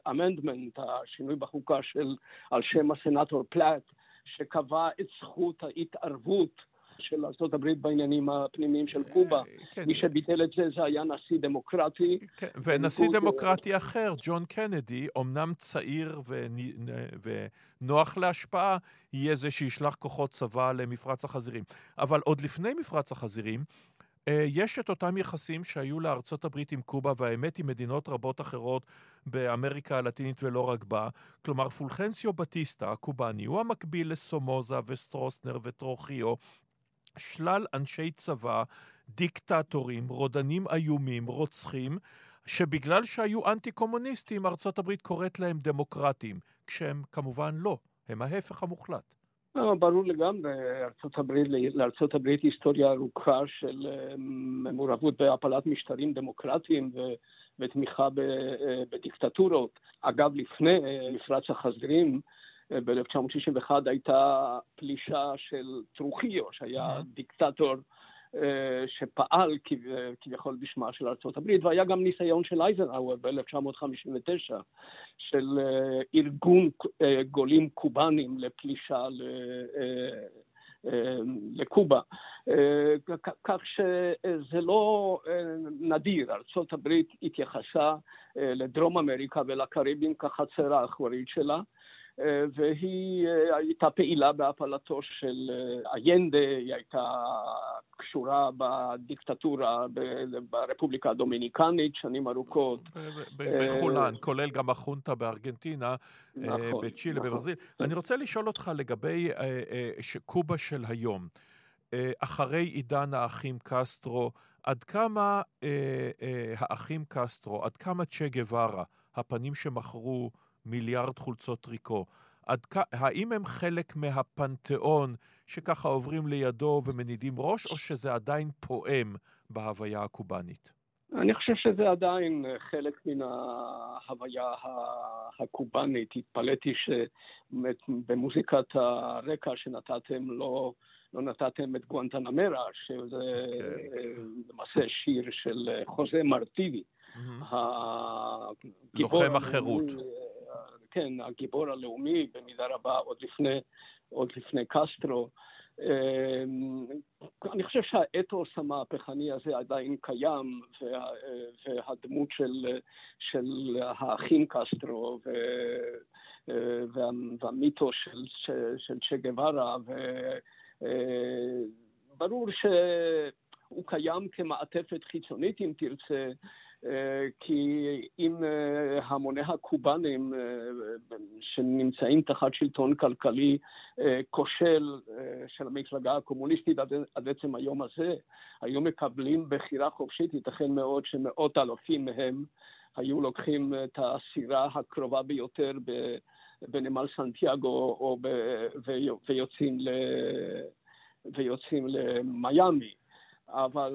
Amendment, השינוי בחוקה של, על שם הסנאטור פלאט, שקבע את זכות ההתערבות של ארה"ב בעניינים הפנימיים של קובה. כן. מי שביטל את זה זה היה נשיא דמוקרטי. כן. ונשיא דמוקרטי אחר, ג'ון קנדי, אמנם צעיר ונוח להשפעה, יהיה זה שישלח כוחות צבא למפרץ החזירים. אבל עוד לפני מפרץ החזירים, אה, יש את אותם יחסים שהיו לארצות הברית עם קובה, והאמת עם מדינות רבות אחרות באמריקה הלטינית ולא רק בה. כלומר, פולחנסיו בטיסטה, הקובאני, הוא המקביל לסומוזה וסטרוסנר וטרוחיו, שלל אנשי צבא, דיקטטורים, רודנים איומים, רוצחים, שבגלל שהיו אנטי-קומוניסטים, ארצות הברית קוראת להם דמוקרטים, כשהם כמובן לא, הם ההפך המוחלט. לא, ברור לגמרי, לארצות הברית היסטוריה ארוכה של אה, מעורבות בהפלת משטרים דמוקרטיים ו... ותמיכה אה, בדיקטטורות. אגב, לפני אה, מפרץ החזירים, ב-1961 הייתה פלישה של טרוחיו, שהיה דיקטטור אה, שפעל כביכול בשמה של ארה"ב, והיה גם ניסיון של אייזנהאואר ב-1959 של אה, ארגון אה, גולים קובאנים לפלישה לקובה. כך שזה לא נדיר, ארה"ב התייחסה לדרום אמריקה ולקריבים כחצר האחורית שלה. אה, והיא אה, הייתה פעילה בהפלתו של איינדה, אה, היא הייתה קשורה בדיקטטורה ברפובליקה הדומיניקנית שנים ארוכות. בכולן, כולל גם החונטה בארגנטינה, נכון, בצ'ילה, נכון. בברזיל. אני רוצה לשאול אותך לגבי קובה של היום. אחרי עידן האחים קסטרו, עד כמה האחים קסטרו, עד כמה צ'ה גווארה, הפנים שמכרו מיליארד חולצות טריקו. עד, האם הם חלק מהפנתיאון שככה עוברים לידו ומנידים ראש, או שזה עדיין פועם בהוויה הקובאנית? אני חושב שזה עדיין חלק מן ההוויה הקובאנית. התפלאתי שבמוזיקת הרקע שנתתם לא, לא נתתם את גואנטנמרה, שזה okay. כן. למעשה שיר של חוזה מרטיבי. Mm-hmm. לוחם החירות. כן, הגיבור הלאומי במידה רבה עוד לפני, עוד לפני קסטרו. אמ, אני חושב שהאתוס המהפכני הזה עדיין קיים, וה, והדמות של, של האחים קסטרו וה, והמיתוס של, של, של צ'ה גווארה, וברור שהוא קיים כמעטפת חיצונית, אם תרצה, אה, כי אם אה, המוני הקובנים אה, שנמצאים תחת שלטון כלכלי כושל של המפלגה הקומוניסטית עד עצם היום הזה, היו מקבלים בחירה חופשית, ייתכן מאוד שמאות אלפים מהם היו לוקחים את הסירה הקרובה ביותר בנמל סנטיאגו ויוצאים, ל... ויוצאים למיאמי. אבל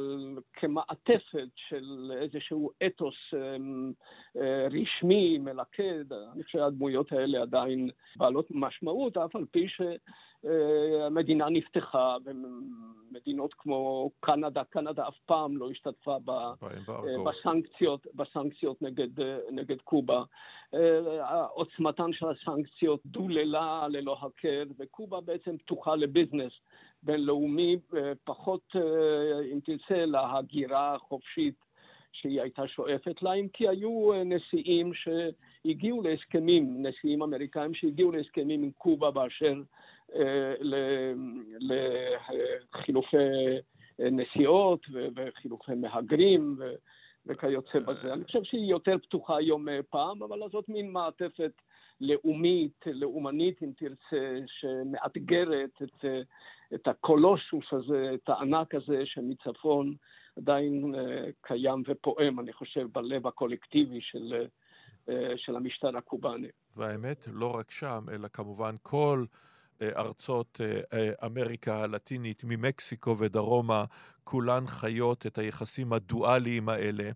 כמעטפת של איזשהו אתוס אמ, אה, רשמי, מלכד, אני חושב שהדמויות האלה עדיין בעלות משמעות, אף על פי שהמדינה נפתחה, ומדינות כמו קנדה, קנדה אף פעם לא השתתפה אה, בסנקציות, בסנקציות נגד, נגד קובה. אה, עוצמתן של הסנקציות דוללה ללא הכר, וקובה בעצם פתוחה לביזנס. בינלאומי, אה, פחות, אה, אם תרצה, להגירה החופשית שהיא הייתה שואפת לה, אם כי היו אה, נשיאים שהגיעו להסכמים, נשיאים אמריקאים שהגיעו להסכמים עם קובה באשר לחילופי נסיעות וחילופי מהגרים וכיוצא בזה. אני חושב שהיא יותר פתוחה היום פעם, אבל זאת מין מעטפת לאומית, לאומנית, אם תרצה, שמאתגרת את את הקולושוס הזה, את הענק הזה שמצפון עדיין uh, קיים ופועם, אני חושב, בלב הקולקטיבי של, uh, של המשטר הקובאני. והאמת, לא רק שם, אלא כמובן כל uh, ארצות אמריקה הלטינית, ממקסיקו ודרומה, כולן חיות את היחסים הדואליים האלה.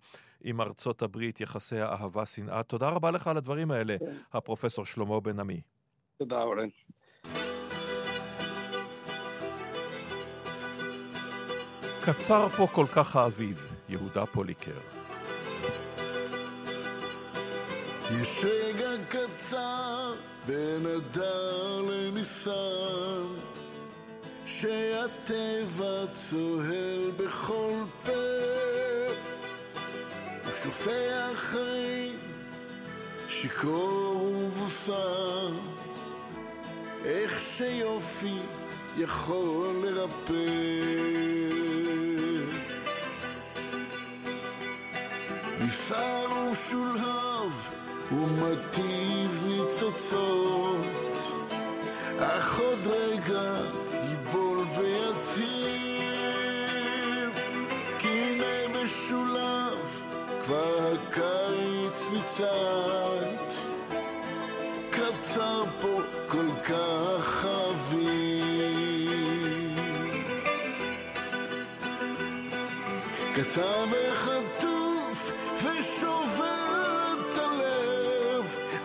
עם ארצות הברית, יחסי האהבה-שנאה. תודה רבה לך על הדברים האלה, כן. הפרופסור שלמה בן עמי. תודה, אורן. קצר פה כל כך האביב, יהודה פוליקר. יש רגע קצר בין אדר לניסן שהטבע צוהל בכל פה ושופע חיים שיכור ובוסר איך שיופי יכול לרפא ניסר ושולהב ומתיז ניצוצות. אך עוד רגע ייבול ויציב כי הנה משולב כבר הקיץ ניצת קצר פה כל כך אביב. קצר וחטוף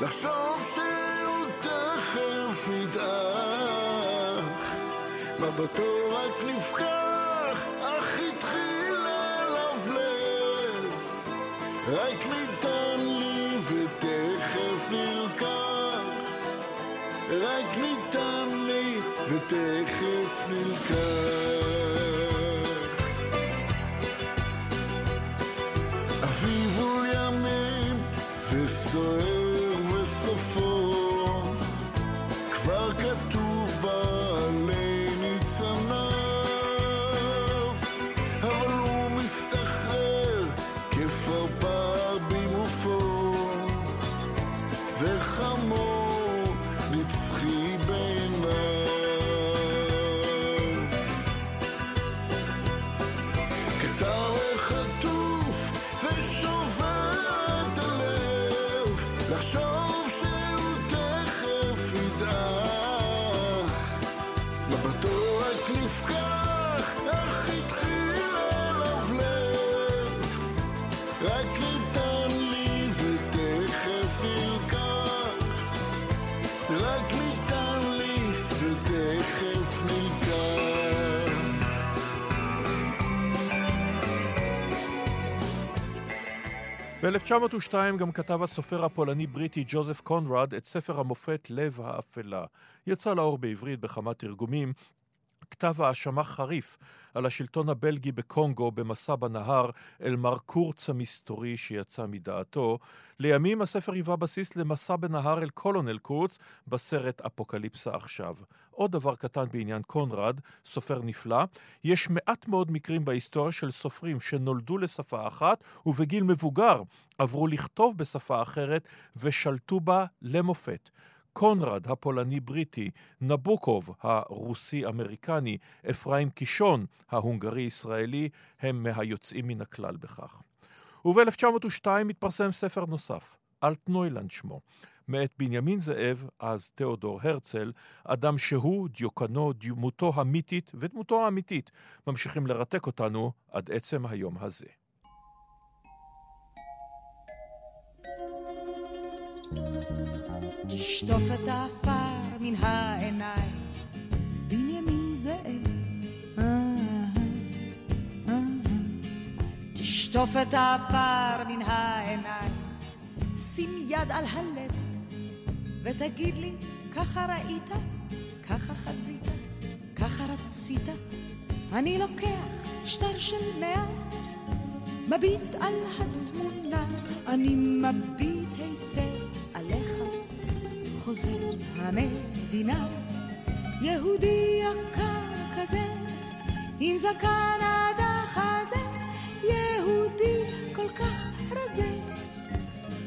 לחשוב שהוא תכף ידעך. מבטו רק נפקח? אך התחיל ללבלב. רק ניתן לי ותכף נלקח. רק ניתן לי ותכף נלקח. אביב מול ימים וסוער ב-1902 גם כתב הסופר הפולני-בריטי ג'וזף קונרד את ספר המופת "לב האפלה". יצא לאור בעברית בכמה תרגומים. כתב האשמה חריף על השלטון הבלגי בקונגו במסע בנהר אל מר קורץ המסתורי שיצא מדעתו. לימים הספר היווה בסיס למסע בנהר אל קולונל קורץ בסרט אפוקליפסה עכשיו. עוד דבר קטן בעניין קונרד, סופר נפלא, יש מעט מאוד מקרים בהיסטוריה של סופרים שנולדו לשפה אחת ובגיל מבוגר עברו לכתוב בשפה אחרת ושלטו בה למופת. קונרד הפולני-בריטי, נבוקוב הרוסי-אמריקני, אפרים קישון ההונגרי-ישראלי, הם מהיוצאים מן הכלל בכך. וב-1902 התפרסם ספר נוסף, אלטנוילנד שמו, מאת בנימין זאב, אז תיאודור הרצל, אדם שהוא, דיוקנו, דמותו המיתית ודמותו האמיתית, ממשיכים לרתק אותנו עד עצם היום הזה. תשטוף את העפר מן העיניים, בנימין זאב. תשטוף את העפר מן העיניים, שים יד על הלב, ותגיד לי, ככה ראית, ככה חזית, ככה רצית. אני לוקח שטר של מאה, מביט על התמונה, אני מביט היטב עליך. חוזר המדינה, יהודי יקר כזה, עם זקן עד החזה, יהודי כל כך רזה,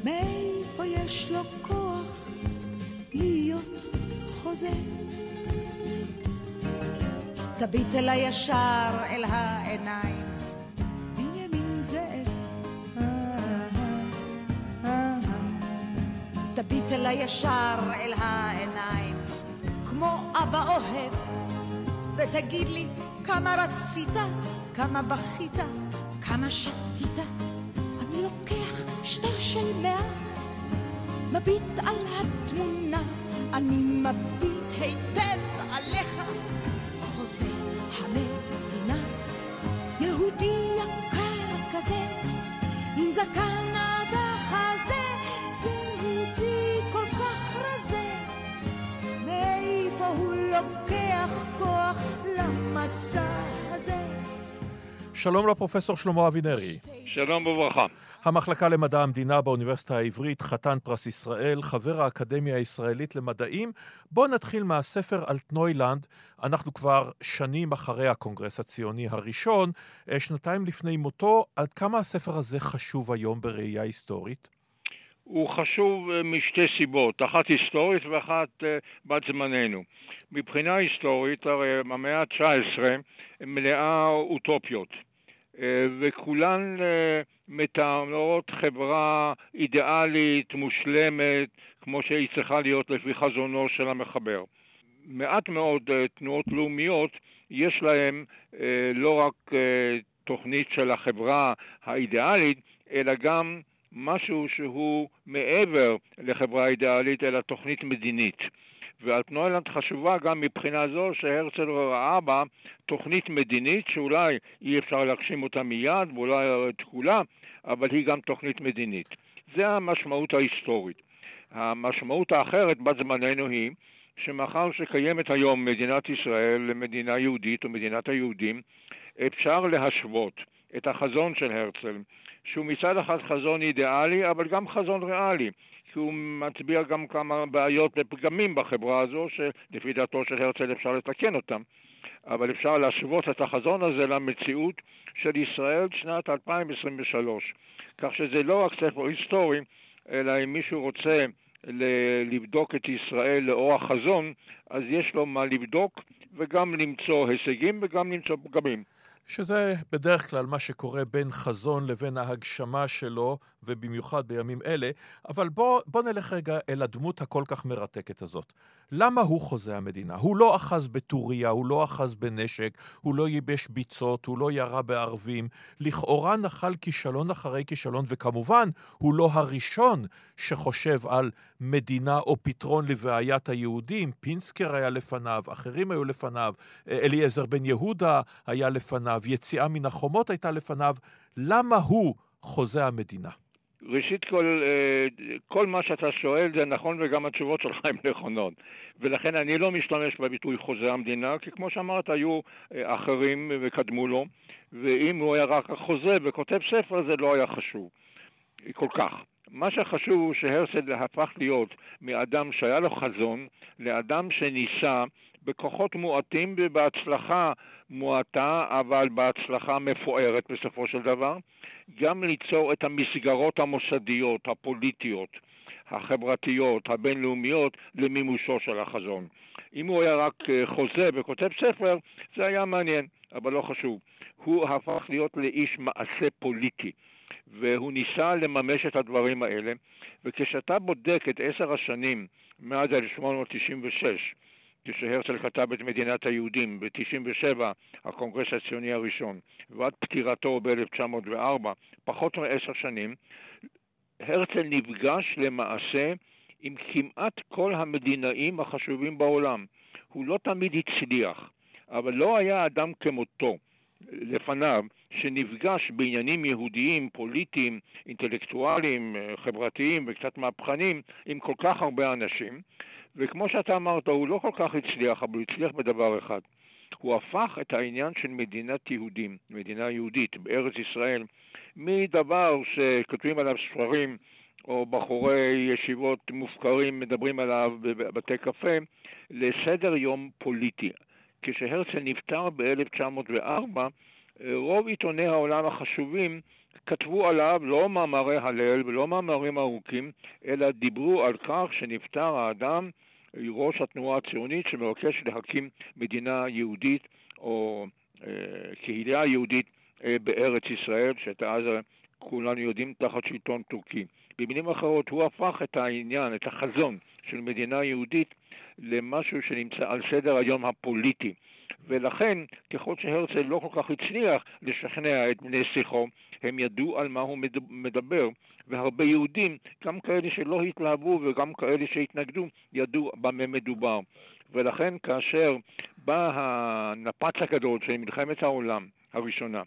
מאיפה יש לו כוח להיות חוזה? תביט אל הישר אל העיניים, בנימין זאב. תביט אל הישר אל העיניים, כמו אבא אוהב, ותגיד לי כמה רצית, כמה בכית, כמה שתית. אני לוקח שטר של מאה, מביט על התמונה, אני מביט היטב עליך, חוזה המדינה. יהודי יקר כזה, עם זקן עד החזה, יהודי כל כך רזה, מאיפה הוא לוקח כוח למסע הזה? שלום לפרופסור שלמה אבינרי. שלום וברכה. המחלקה למדע המדינה באוניברסיטה העברית, חתן פרס ישראל, חבר האקדמיה הישראלית למדעים. בואו נתחיל מהספר אלטנוילנד. אנחנו כבר שנים אחרי הקונגרס הציוני הראשון, אה, שנתיים לפני מותו. עד כמה הספר הזה חשוב היום בראייה היסטורית? הוא חשוב אה, משתי סיבות, אחת היסטורית ואחת אה, בת זמננו. מבחינה היסטורית, הרי המאה ה-19 מלאה אוטופיות. וכולן מתארות חברה אידיאלית, מושלמת, כמו שהיא צריכה להיות לפי חזונו של המחבר. מעט מאוד אה, תנועות לאומיות יש להן לא רק תוכנית של החברה האידיאלית, אלא גם משהו שהוא מעבר לחברה אידיאלית, אלא תוכנית מדינית. והתנועה חשובה גם מבחינה זו שהרצל ראה בה תוכנית מדינית שאולי אי אפשר להגשים אותה מיד ואולי את כולה, אבל היא גם תוכנית מדינית. זה המשמעות ההיסטורית. המשמעות האחרת בת זמננו היא שמאחר שקיימת היום מדינת ישראל למדינה יהודית או מדינת היהודים, אפשר להשוות את החזון של הרצל, שהוא מצד אחד חזון אידיאלי, אבל גם חזון ריאלי. כי הוא מצביע גם כמה בעיות ופגמים בחברה הזו, שלפי דעתו של הרצל אפשר לתקן אותם. אבל אפשר להשוות את החזון הזה למציאות של ישראל שנת 2023. כך שזה לא רק ספר היסטורי, אלא אם מישהו רוצה לבדוק את ישראל לאור החזון, אז יש לו מה לבדוק וגם למצוא הישגים וגם למצוא פגמים. שזה בדרך כלל מה שקורה בין חזון לבין ההגשמה שלו, ובמיוחד בימים אלה. אבל בוא, בוא נלך רגע אל הדמות הכל כך מרתקת הזאת. למה הוא חוזה המדינה? הוא לא אחז בטוריה, הוא לא אחז בנשק, הוא לא ייבש ביצות, הוא לא ירה בערבים. לכאורה נחל כישלון אחרי כישלון, וכמובן, הוא לא הראשון שחושב על מדינה או פתרון לבעיית היהודים. פינסקר היה לפניו, אחרים היו לפניו, אליעזר בן יהודה היה לפניו, יציאה מן החומות הייתה לפניו. למה הוא חוזה המדינה? ראשית כל, אה, כל מה שאתה שואל זה נכון וגם התשובות שלך הן נכונות. ולכן אני לא משתמש בביטוי חוזה המדינה, כי כמו שאמרת, היו אה, אחרים וקדמו לו, ואם הוא היה רק החוזה וכותב ספר זה לא היה חשוב כל כך. מה שחשוב הוא שהרצל הפך להיות מאדם שהיה לו חזון לאדם שניסה בכוחות מועטים ובהצלחה מועטה, אבל בהצלחה מפוארת בסופו של דבר, גם ליצור את המסגרות המוסדיות, הפוליטיות, החברתיות, הבינלאומיות, למימושו של החזון. אם הוא היה רק אה, חוזה וכותב ספר, זה היה מעניין, אבל לא חשוב. הוא הפך להיות לאיש מעשה פוליטי, והוא ניסה לממש את הדברים האלה, וכשאתה בודק את עשר השנים מאז 1896, כשהרצל כתב את מדינת היהודים ב-97, הקונגרס הציוני הראשון, ועד פטירתו ב-1904, פחות מעשר שנים, הרצל נפגש למעשה עם כמעט כל המדינאים החשובים בעולם. הוא לא תמיד הצליח, אבל לא היה אדם כמותו לפניו שנפגש בעניינים יהודיים, פוליטיים, אינטלקטואליים, חברתיים וקצת מהפכנים עם כל כך הרבה אנשים, וכמו שאתה אמרת, הוא לא כל כך הצליח, אבל הוא הצליח בדבר אחד. הוא הפך את העניין של מדינת יהודים, מדינה יהודית בארץ ישראל, מדבר שכותבים עליו ספרים או בחורי ישיבות מופקרים מדברים עליו בבתי קפה, לסדר יום פוליטי. כשהרצל נפטר ב-1904, רוב עיתוני העולם החשובים כתבו עליו לא מאמרי הלל ולא מאמרים ארוכים, אלא דיברו על כך שנפטר האדם, ראש התנועה הציונית שמבקש להקים מדינה יהודית או אה, קהילה יהודית אה, בארץ ישראל, שהייתה אז כולנו יודעים תחת שלטון טורקי. במילים אחרות, הוא הפך את העניין, את החזון של מדינה יהודית למשהו שנמצא על סדר היום הפוליטי. ולכן, ככל שהרצל לא כל כך הצליח לשכנע את בני שיחו, הם ידעו על מה הוא מדבר, והרבה יהודים, גם כאלה שלא התלהבו וגם כאלה שהתנגדו, ידעו במה מדובר. ולכן כאשר בא הנפץ הגדול של מלחמת העולם הראשונה,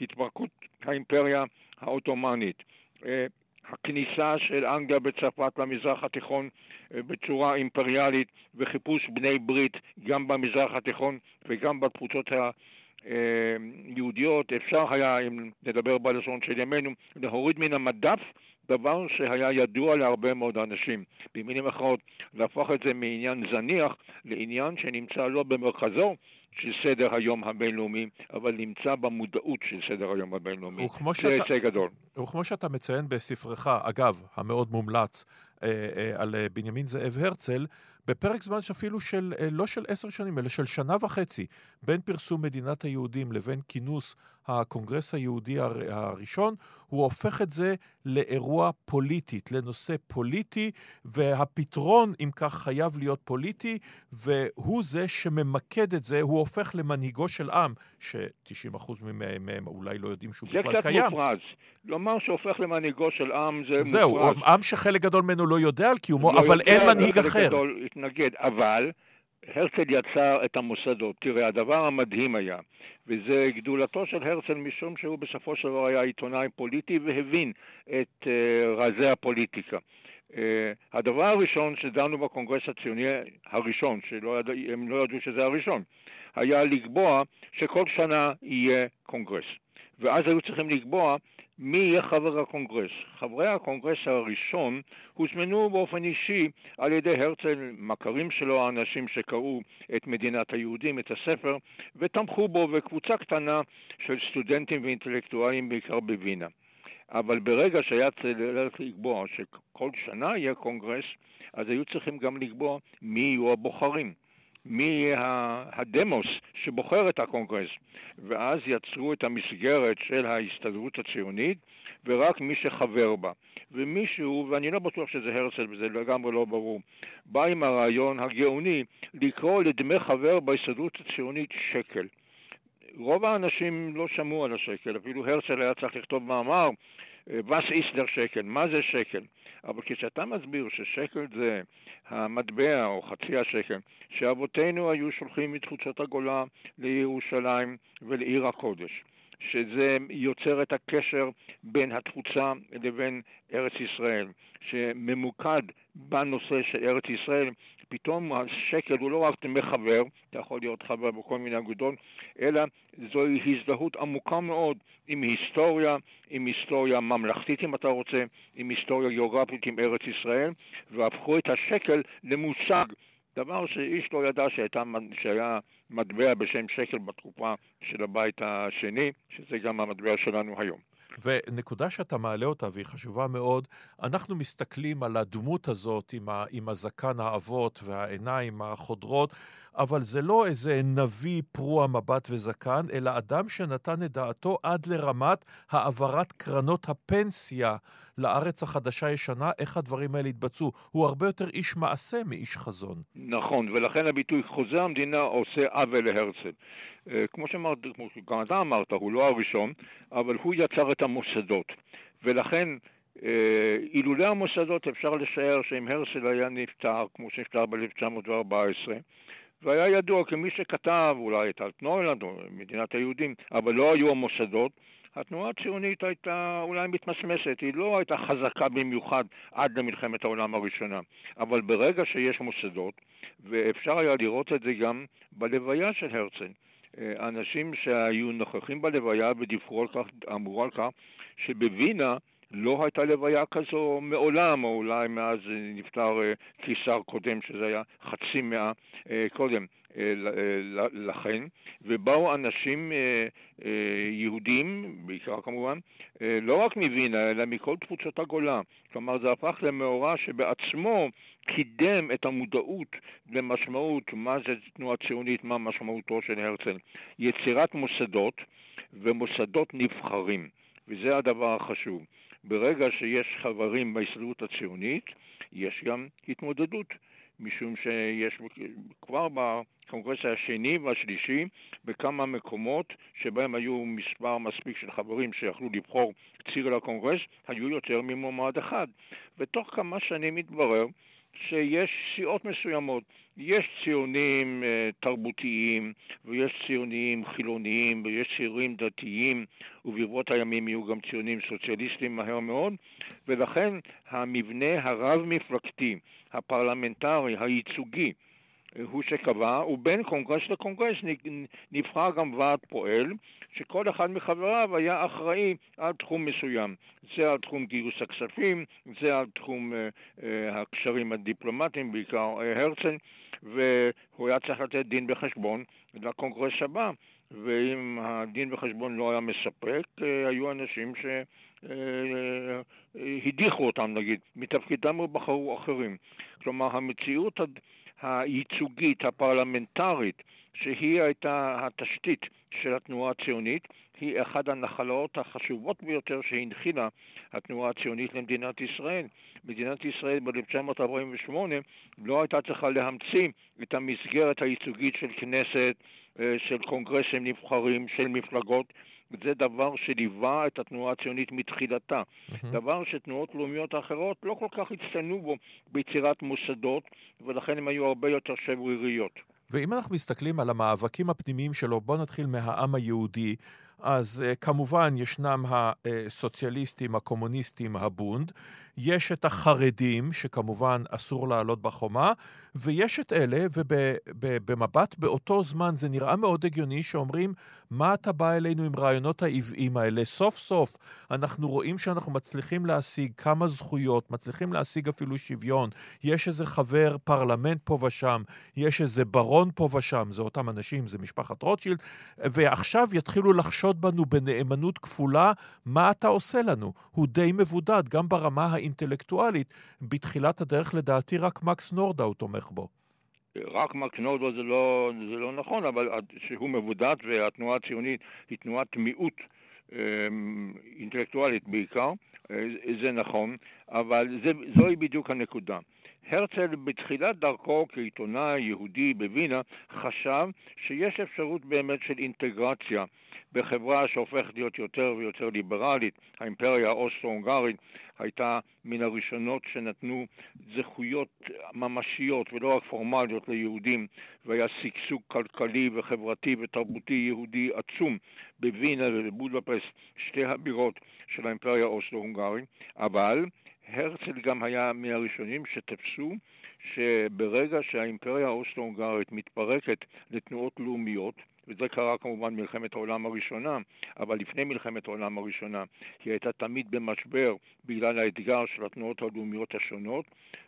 התפרקות האימפריה העות'מאנית, אה, הכניסה של אנגליה וצרפת למזרח התיכון אה, בצורה אימפריאלית וחיפוש בני ברית גם במזרח התיכון וגם בתפוצות היהודיות, אפשר היה, אם נדבר בלשון של ימינו, להוריד מן המדף דבר שהיה ידוע להרבה מאוד אנשים. במילים אחרות, להפוך את זה מעניין זניח לעניין שנמצא לא במרכזו של סדר היום הבינלאומי, אבל נמצא במודעות של סדר היום הבינלאומי. זה היצג גדול. וכמו שאתה מציין בספרך, אגב, המאוד מומלץ, אה, אה, על אה, בנימין זאב הרצל, בפרק זמן שאפילו של, לא של עשר שנים, אלא של שנה וחצי, בין פרסום מדינת היהודים לבין כינוס הקונגרס היהודי הראשון, הוא הופך את זה לאירוע פוליטית, לנושא פוליטי, והפתרון, אם כך, חייב להיות פוליטי, והוא זה שממקד את זה, הוא הופך למנהיגו של עם, ש-90% מהם אולי לא יודעים שהוא בכלל קיים. זה קצת מופרז. לומר שהופך למנהיגו של עם זה זהו, מופרז. זהו, עם שחלק גדול ממנו לא יודע על קיומו, לא אבל אין מנהיג אחר. חלק גדול התנגד, אבל הרצל יצר את המוסדות. תראה, הדבר המדהים היה, וזה גדולתו של הרצל משום שהוא בסופו של דבר היה עיתונאי פוליטי והבין את אה, רזי הפוליטיקה. אה, הדבר הראשון שדנו בקונגרס הציוני הראשון, שהם לא ידעו שזה הראשון, היה לקבוע שכל שנה יהיה קונגרס. ואז היו צריכים לקבוע מי יהיה חבר הקונגרס. חברי הקונגרס הראשון הוזמנו באופן אישי על ידי הרצל, מכרים שלו, האנשים שקראו את מדינת היהודים, את הספר, ותמכו בו, וקבוצה קטנה של סטודנטים ואינטלקטואלים, בעיקר בווינה. אבל ברגע שהיה צריך לקבוע שכל שנה יהיה קונגרס, אז היו צריכים גם לקבוע מי יהיו הבוחרים. מי הדמוס שבוחר את הקונגרס. ואז יצרו את המסגרת של ההסתדרות הציונית, ורק מי שחבר בה. ומישהו, ואני לא בטוח שזה הרצל וזה לגמרי לא ברור, בא עם הרעיון הגאוני לקרוא לדמי חבר בהסתדרות הציונית שקל. רוב האנשים לא שמעו על השקל, אפילו הרצל היה צריך לכתוב מאמר, וס איסלר שקל, מה זה שקל? אבל כשאתה מסביר ששקל זה המטבע או חצי השקל שאבותינו היו שולחים מתחוצות הגולה לירושלים ולעיר הקודש, שזה יוצר את הקשר בין התפוצה לבין ארץ ישראל, שממוקד בנושא של ארץ ישראל, פתאום השקל הוא לא רק דמי חבר, אתה יכול להיות חבר בכל מיני אגודות, אלא זוהי הזדהות עמוקה מאוד עם היסטוריה, עם היסטוריה ממלכתית אם אתה רוצה, עם היסטוריה גיאוגרפית עם ארץ ישראל, והפכו את השקל למושג, דבר שאיש לא ידע שהייתה, שהיה מטבע בשם שקל בתקופה של הבית השני, שזה גם המטבע שלנו היום. ונקודה שאתה מעלה אותה, והיא חשובה מאוד, אנחנו מסתכלים על הדמות הזאת עם, ה, עם הזקן האבות והעיניים החודרות, אבל זה לא איזה נביא פרוע מבט וזקן, אלא אדם שנתן את דעתו עד לרמת העברת קרנות הפנסיה לארץ החדשה-ישנה, איך הדברים האלה התבצעו. הוא הרבה יותר איש מעשה מאיש חזון. נכון, ולכן הביטוי חוזה המדינה עושה עוול להרצל. אה, כמו שאמרת, כמו שגם אתה אמרת, הוא לא הראשון, אבל הוא יצר את המוסדות. ולכן, אה, אילולא המוסדות אפשר לשער שאם הרצל היה נפטר, כמו שנפטר ב-1914, והיה ידוע כמי שכתב אולי את אלטנוילנד או מדינת היהודים, אבל לא היו המוסדות, התנועה הציונית הייתה אולי מתמסמסת, היא לא הייתה חזקה במיוחד עד למלחמת העולם הראשונה. אבל ברגע שיש מוסדות, ואפשר היה לראות את זה גם בלוויה של הרצל, אה, אנשים שהיו נוכחים בלוויה ודיווחו על כך, אמרו על כך, שבווינה לא הייתה לוויה כזו מעולם, או אולי מאז נפטר אה, קיסר קודם, שזה היה חצי מאה אה, קודם לכן, ובאו אנשים יהודים, בעיקר כמובן, לא רק מווינה, אלא מכל תפוצות הגולה. כלומר, זה הפך למאורע שבעצמו קידם את המודעות למשמעות, מה זה תנועה ציונית, מה משמעותו של הרצל. יצירת מוסדות ומוסדות נבחרים, וזה הדבר החשוב. ברגע שיש חברים בהסתדרות הציונית, יש גם התמודדות, משום שיש כבר בקונגרס השני והשלישי בכמה מקומות שבהם היו מספר מספיק של חברים שיכלו לבחור ציר לקונגרס, היו יותר ממועמד אחד. ותוך כמה שנים התברר שיש סיעות מסוימות. יש ציונים אה, תרבותיים, ויש ציונים חילוניים, ויש ציונים דתיים, וברבות הימים יהיו גם ציונים סוציאליסטים מהר מאוד, ולכן המבנה הרב-מפלגתי, הפרלמנטרי, הייצוגי, הוא שקבע, ובין קונגרס לקונגרס נבחר גם ועד פועל, שכל אחד מחבריו היה אחראי על תחום מסוים. זה על תחום גיוס הכספים, זה על תחום uh, uh, הקשרים הדיפלומטיים, בעיקר uh, הרצל, והוא היה צריך לתת דין וחשבון לקונגרס הבא, ואם הדין וחשבון לא היה מספק, uh, היו אנשים ש... הדיחו אותם נגיד, מתפקידם ובחרו אחרים. כלומר, המציאות הייצוגית, הפרלמנטרית, שהיא הייתה התשתית של התנועה הציונית, היא אחת הנחלות החשובות ביותר שהנחילה התנועה הציונית למדינת ישראל. מדינת ישראל ב-1948 לא הייתה צריכה להמציא את המסגרת הייצוגית של כנסת, אה, של קונגרסים נבחרים, של מפלגות. זה דבר שליווה את התנועה הציונית מתחילתה. Mm-hmm. דבר שתנועות לאומיות אחרות לא כל כך הצטיינו בו ביצירת מוסדות, ולכן הן היו הרבה יותר שבריריות. ואם אנחנו מסתכלים על המאבקים הפנימיים שלו, בואו נתחיל מהעם היהודי. אז uh, כמובן ישנם הסוציאליסטים, הקומוניסטים, הבונד, יש את החרדים, שכמובן אסור לעלות בחומה, ויש את אלה, ובמבט באותו זמן זה נראה מאוד הגיוני, שאומרים, מה אתה בא אלינו עם רעיונות העוועים האלה? סוף סוף אנחנו רואים שאנחנו מצליחים להשיג כמה זכויות, מצליחים להשיג אפילו שוויון. יש איזה חבר פרלמנט פה ושם, יש איזה ברון פה ושם, זה אותם אנשים, זה משפחת רוטשילד, ועכשיו יתחילו לחשוד בנו בנאמנות כפולה, מה אתה עושה לנו? הוא די מבודד, גם ברמה האינטלקטואלית. בתחילת הדרך, לדעתי, רק מקס נורדאו תומך בו. רק מקס נורדאו זה לא, זה לא נכון, אבל שהוא מבודד והתנועה הציונית היא תנועת מיעוט אמ, אינטלקטואלית בעיקר, אה, זה נכון, אבל זה, זוהי בדיוק הנקודה. הרצל בתחילת דרכו כעיתונאי יהודי בווינה חשב שיש אפשרות באמת של אינטגרציה בחברה שהופכת להיות יותר ויותר ליברלית. האימפריה האוסטרו-הונגרית הייתה מן הראשונות שנתנו זכויות ממשיות ולא רק פורמליות ליהודים, והיה שגשוג כלכלי וחברתי ותרבותי יהודי עצום בווינה ובבודפסט, שתי הבירות של האימפריה האוסטרו-הונגרית, אבל הרצל גם היה מהראשונים שתפסו שברגע שהאימפריה האוסטרו-הונגרית מתפרקת לתנועות לאומיות, וזה קרה כמובן במלחמת העולם הראשונה, אבל לפני מלחמת העולם הראשונה היא הייתה תמיד במשבר בגלל האתגר של התנועות הלאומיות השונות,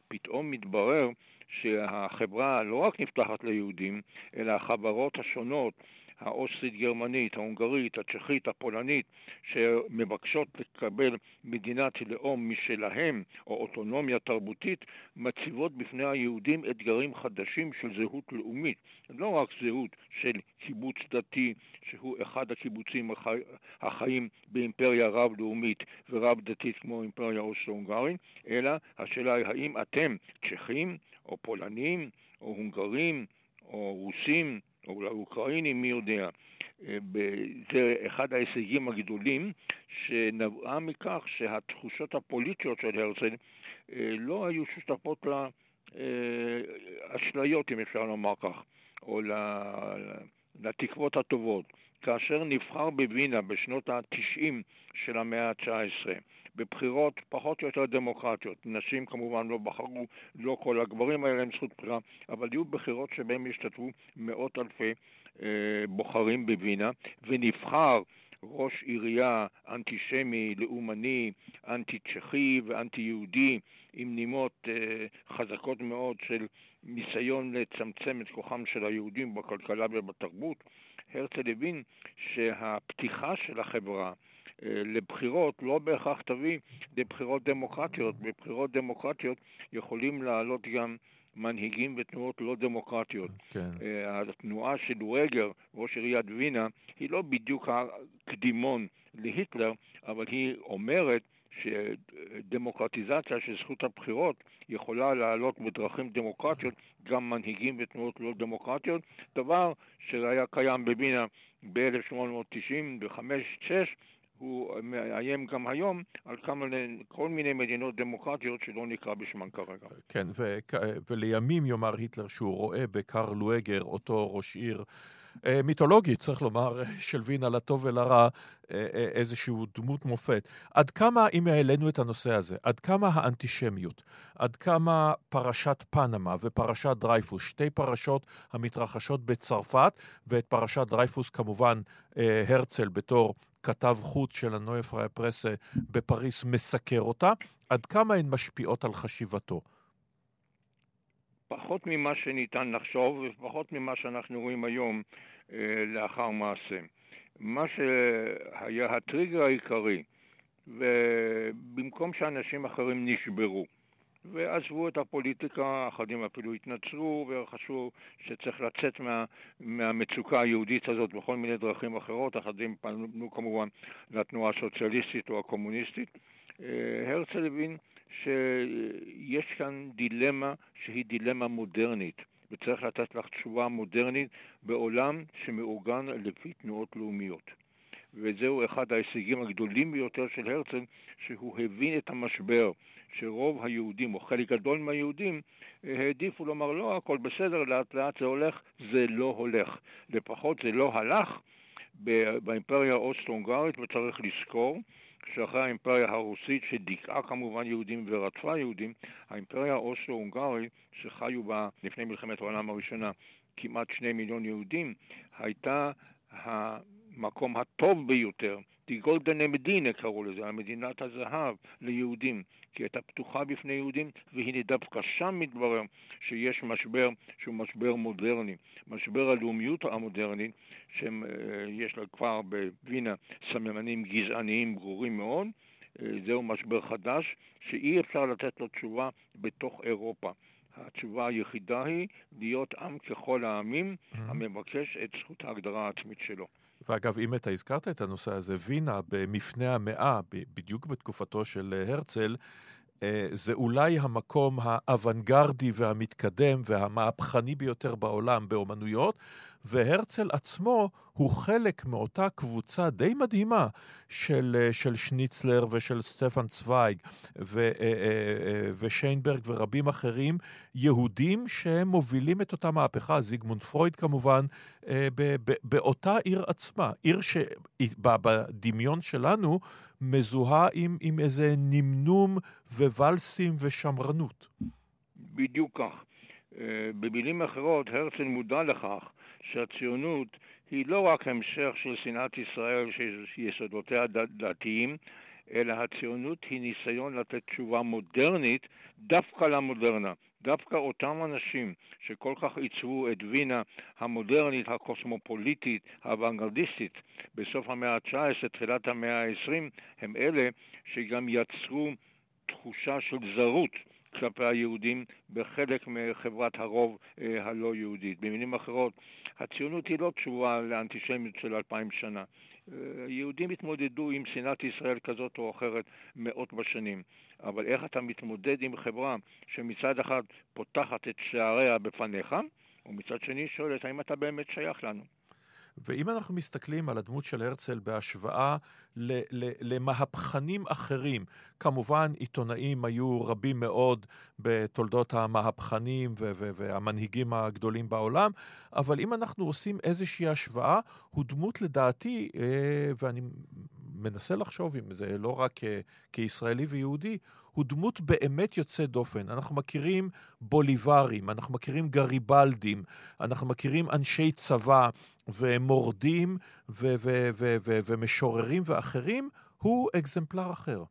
פתאום מתברר שהחברה לא רק נפתחת ליהודים, אלא החברות השונות האוסטרית-גרמנית, ההונגרית, הצ'כית, הפולנית, שמבקשות לקבל מדינת לאום משלהם, או אוטונומיה תרבותית, מציבות בפני היהודים אתגרים חדשים של זהות לאומית. לא רק זהות של קיבוץ דתי, שהוא אחד הקיבוצים החי... החיים באימפריה רב-לאומית ורב-דתית כמו האימפריה האוסטרו-הונגרית, אלא השאלה היא האם אתם צ'כים, או פולנים, או הונגרים, או רוסים, או אולי אוקראינים, מי יודע. אה, זה אחד ההישגים הגדולים שנבעה מכך שהתחושות הפוליטיות של הרצל אה, לא היו שותפות לאשליות, אה, אם אפשר לומר כך, או לתקוות הטובות. כאשר נבחר בווינה בשנות ה-90 של המאה ה-19 בבחירות פחות או יותר דמוקרטיות. נשים כמובן לא בחרו, לא כל הגברים האלה להם זכות בחירה, אבל היו בחירות שבהן השתתפו מאות אלפי אה, בוחרים בווינה, ונבחר ראש עירייה אנטישמי, לאומני, אנטי-צ'כי ואנטי-יהודי, עם נימות אה, חזקות מאוד של ניסיון לצמצם את כוחם של היהודים בכלכלה ובתרבות. הרצל הבין שהפתיחה של החברה לבחירות לא בהכרח תביא לבחירות דמוקרטיות. בבחירות דמוקרטיות יכולים לעלות גם מנהיגים ותנועות לא דמוקרטיות. כן. אה, התנועה של דואגר, ראש עיריית וינה, היא לא בדיוק הקדימון להיטלר, אבל היא אומרת שדמוקרטיזציה של זכות הבחירות יכולה לעלות בדרכים דמוקרטיות גם מנהיגים ותנועות לא דמוקרטיות, דבר שהיה קיים בווינה ב-1895-6 הוא מאיים גם היום על כמה, כל מיני מדינות דמוקרטיות שלא נקרא בשמן כרגע. כן, ו- ולימים יאמר היטלר שהוא רואה בקרל לואגר, אותו ראש עיר אה, מיתולוגי, צריך לומר, של וינה לטוב ולרע, אה, אה, איזשהו דמות מופת. עד כמה, אם העלינו את הנושא הזה, עד כמה האנטישמיות, עד כמה פרשת פנמה ופרשת דרייפוס, שתי פרשות המתרחשות בצרפת, ואת פרשת דרייפוס כמובן הרצל בתור כתב חוץ של הנויה פרייה פרסה בפריס מסקר אותה, עד כמה הן משפיעות על חשיבתו? פחות ממה שניתן לחשוב ופחות ממה שאנחנו רואים היום אה, לאחר מעשה. מה שהיה הטריגר העיקרי, ובמקום שאנשים אחרים נשברו ועזבו את הפוליטיקה, אחדים אפילו התנצרו וחשבו שצריך לצאת מה, מהמצוקה היהודית הזאת בכל מיני דרכים אחרות, אחדים פנו כמובן לתנועה הסוציאליסטית או הקומוניסטית. אה, הרצל הבין שיש כאן דילמה שהיא דילמה מודרנית, וצריך לתת לך תשובה מודרנית בעולם שמאורגן לפי תנועות לאומיות. וזהו אחד ההישגים הגדולים ביותר של הרצל, שהוא הבין את המשבר, שרוב היהודים, או חלק גדול מהיהודים, העדיפו לומר לא, הכל בסדר, לאט לאט זה הולך, זה לא הולך. לפחות זה לא הלך באימפריה האוסטרו-הונגרית, וצריך לזכור שאחרי האימפריה הרוסית, שדיכאה כמובן יהודים ורדפה יהודים, האימפריה האוסטרו-הונגרית, שחיו בה לפני מלחמת העולם הראשונה כמעט שני מיליון יהודים, הייתה המקום הטוב ביותר, די גולדן מדינה קראו לזה, המדינת הזהב ליהודים, כי הייתה פתוחה בפני יהודים, והנה דווקא שם מתברר שיש משבר שהוא משבר מודרני, משבר הלאומיות המודרנית, שיש לה כבר בווינה סממנים גזעניים ברורים מאוד, זהו משבר חדש שאי אפשר לתת לו תשובה בתוך אירופה. התשובה היחידה היא להיות עם ככל העמים mm-hmm. המבקש את זכות ההגדרה העצמית שלו. ואגב, אם אתה הזכרת את הנושא הזה, וינה במפנה המאה, בדיוק בתקופתו של הרצל, אה, זה אולי המקום האוונגרדי והמתקדם והמהפכני ביותר בעולם באומנויות, והרצל עצמו הוא חלק מאותה קבוצה די מדהימה של, אה, של שניצלר ושל סטפן צוויג ו, אה, אה, ושיינברג ורבים אחרים, יהודים שהם מובילים את אותה מהפכה, זיגמונד פרויד כמובן, באותה עיר עצמה, עיר שבדמיון שלנו מזוהה עם, עם איזה נמנום וואלסים ושמרנות. בדיוק כך. במילים אחרות, הרצל מודע לכך שהציונות היא לא רק המשך של שנאת ישראל שיסודותיה דתיים, אלא הציונות היא ניסיון לתת תשובה מודרנית דווקא למודרנה. דווקא אותם אנשים שכל כך עיצבו את וינה המודרנית, הקוסמופוליטית, האוונגרדיסטית בסוף המאה ה-19, תחילת המאה ה-20, הם אלה שגם יצרו תחושה של זרות כלפי היהודים בחלק מחברת הרוב אה, הלא יהודית. במילים אחרות, הציונות היא לא תשובה לאנטישמיות של אלפיים שנה. אה, יהודים התמודדו עם שנאת ישראל כזאת או אחרת מאות בשנים, אבל איך אתה מתמודד עם חברה שמצד אחד פותחת את שעריה בפניך, ומצד שני שואלת האם אתה באמת שייך לנו? ואם אנחנו מסתכלים על הדמות של הרצל בהשוואה ל- ל- למהפכנים אחרים, כמובן עיתונאים היו רבים מאוד בתולדות המהפכנים ו- ו- והמנהיגים הגדולים בעולם, אבל אם אנחנו עושים איזושהי השוואה, הוא דמות לדעתי, אה, ואני מנסה לחשוב אם זה לא רק כישראלי ויהודי, הוא דמות באמת יוצאת דופן. אנחנו מכירים בוליברים, אנחנו מכירים גריבלדים, אנחנו מכירים אנשי צבא ומורדים ומשוררים ואחרים, הוא אקזמפלר אחר.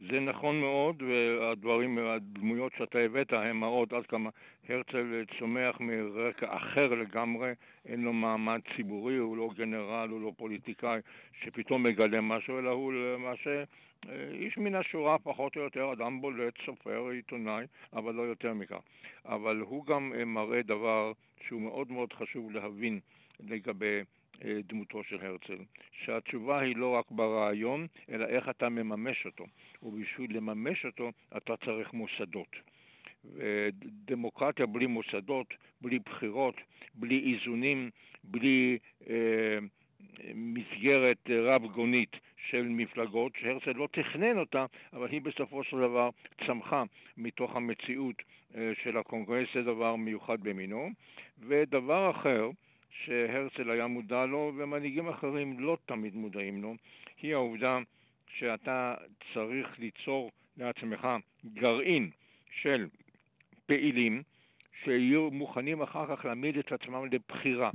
זה נכון מאוד, והדברים, הדמויות שאתה הבאת הם מראות עד כמה הרצל צומח מרקע אחר לגמרי, אין לו מעמד ציבורי, הוא לא גנרל, הוא לא פוליטיקאי שפתאום מגלה משהו, אלא הוא למעשה אה, איש מן השורה פחות או יותר, אדם בולט, סופר, עיתונאי, אבל לא יותר מכך. אבל הוא גם אה, מראה דבר שהוא מאוד מאוד חשוב להבין לגבי אה, דמותו של הרצל, שהתשובה היא לא רק ברעיון, אלא איך אתה מממש אותו. ובשביל לממש אותו אתה צריך מוסדות. דמוקרטיה בלי מוסדות, בלי בחירות, בלי איזונים, בלי אה, מסגרת רב-גונית של מפלגות, שהרצל לא תכנן אותה, אבל היא בסופו של דבר צמחה מתוך המציאות אה, של הקונגרס, זה דבר מיוחד במינו. ודבר אחר, שהרצל היה מודע לו ומנהיגים אחרים לא תמיד מודעים לו, היא העובדה שאתה צריך ליצור לעצמך גרעין של פעילים שיהיו מוכנים אחר כך להעמיד את עצמם לבחירה.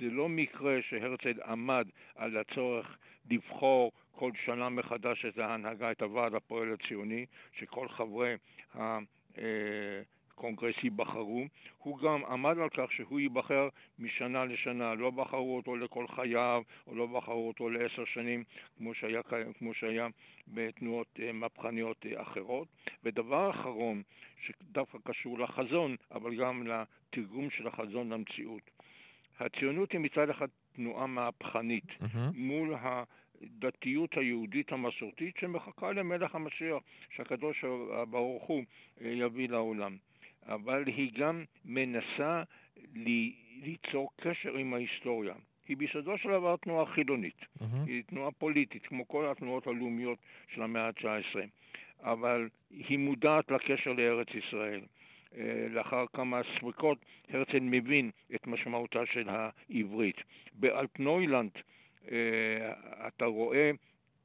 זה לא מקרה שהרצל עמד על הצורך לבחור כל שנה מחדש את ההנהגה, את הוועד הפועל הציוני, שכל חברי הקונגרס ייבחרו. הוא גם עמד על כך שהוא ייבחר משנה לשנה, לא בחרו אותו לכל חייו, או לא בחרו אותו לעשר שנים, כמו שהיה, כמו שהיה בתנועות אה, מהפכניות אה, אחרות. ודבר אחרון, שדווקא קשור לחזון, אבל גם לתרגום של החזון למציאות. הציונות היא מצד אחד תנועה מהפכנית mm-hmm. מול הדתיות היהודית המסורתית שמחכה למלך המשיח, שהקדוש ברוך הוא אה, יביא לעולם. אבל היא גם מנסה ליצור קשר עם ההיסטוריה. היא ביסודו של דבר תנועה חילונית, mm-hmm. היא תנועה פוליטית, כמו כל התנועות הלאומיות של המאה ה-19, אבל היא מודעת לקשר לארץ ישראל. אה, לאחר כמה סריקות, הרצל מבין את משמעותה של העברית. באלטנוילנד אה, אתה רואה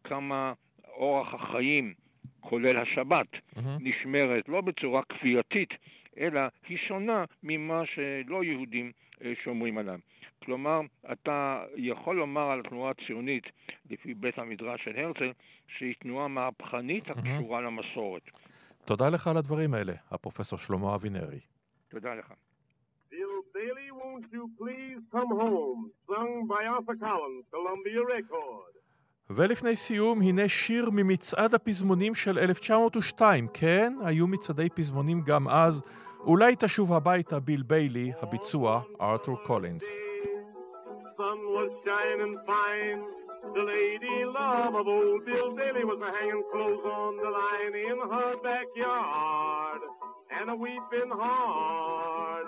כמה אורח החיים, כולל השבת, mm-hmm. נשמרת לא בצורה כפייתית, אלא היא שונה ממה שלא יהודים אה, שומרים עליו. כלומר, אתה יכול לומר על התנועה הציונית, לפי בית המדרש של הרצל, שהיא תנועה מהפכנית הקשורה. למסורת. תודה לך על הדברים האלה, הפרופסור שלמה אבינרי. תודה לך. Bailey, won't you please come home, sung by Arthur Collins, Columbia Record. ולפני סיום, הנה שיר ממצעד הפזמונים של 1902. כן, היו מצעדי פזמונים גם אז. אולי תשוב הביתה, ביל ביילי, הביצוע, ארתור קולינס. Sun was shining fine. The lady love of old Bill Bailey was a hanging clothes on the line in her backyard and a weeping hard.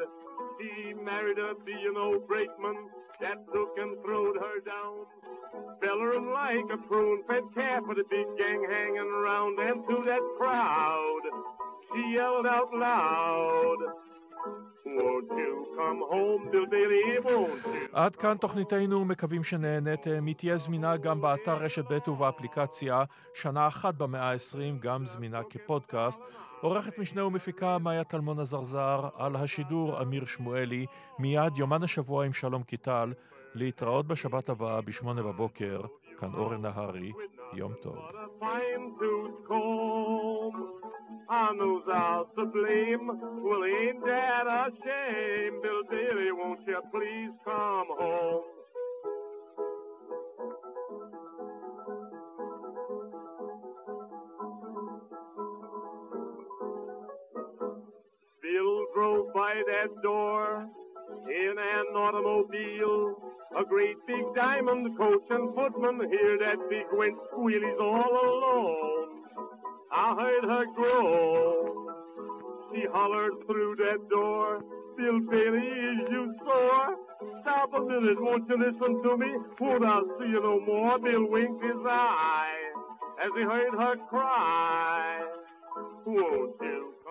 She married a B&O brakeman that took and throwed her down. Bellering like a prune fed calf with a big gang hanging around and to that crowd She yelled out loud. עד כאן תוכניתנו, מקווים שנהניתם. היא תהיה זמינה גם באתר רשת ב' ובאפליקציה, שנה אחת במאה ה-20, גם זמינה כפודקאסט. עורכת משנה ומפיקה מאיה טלמון עזרזר, על השידור אמיר שמואלי, מיד יומן השבוע עם שלום קיטל, להתראות בשבת הבאה בשמונה בבוקר, כאן אורן נהרי, Yom Tov. What a fine tooth comb. I knows out to blame. Well, ain't that a shame? Bill Daly, won't you please come home? Bill drove by that door in an automobile. A great big diamond coach and footman, hear that big wind squeal, he's all alone. I heard her groan. She hollered through that door. Bill Bailey, is you sore? Stop a minute, won't you listen to me? Won't I see you no more? Bill winked his eye as he heard her cry. Won't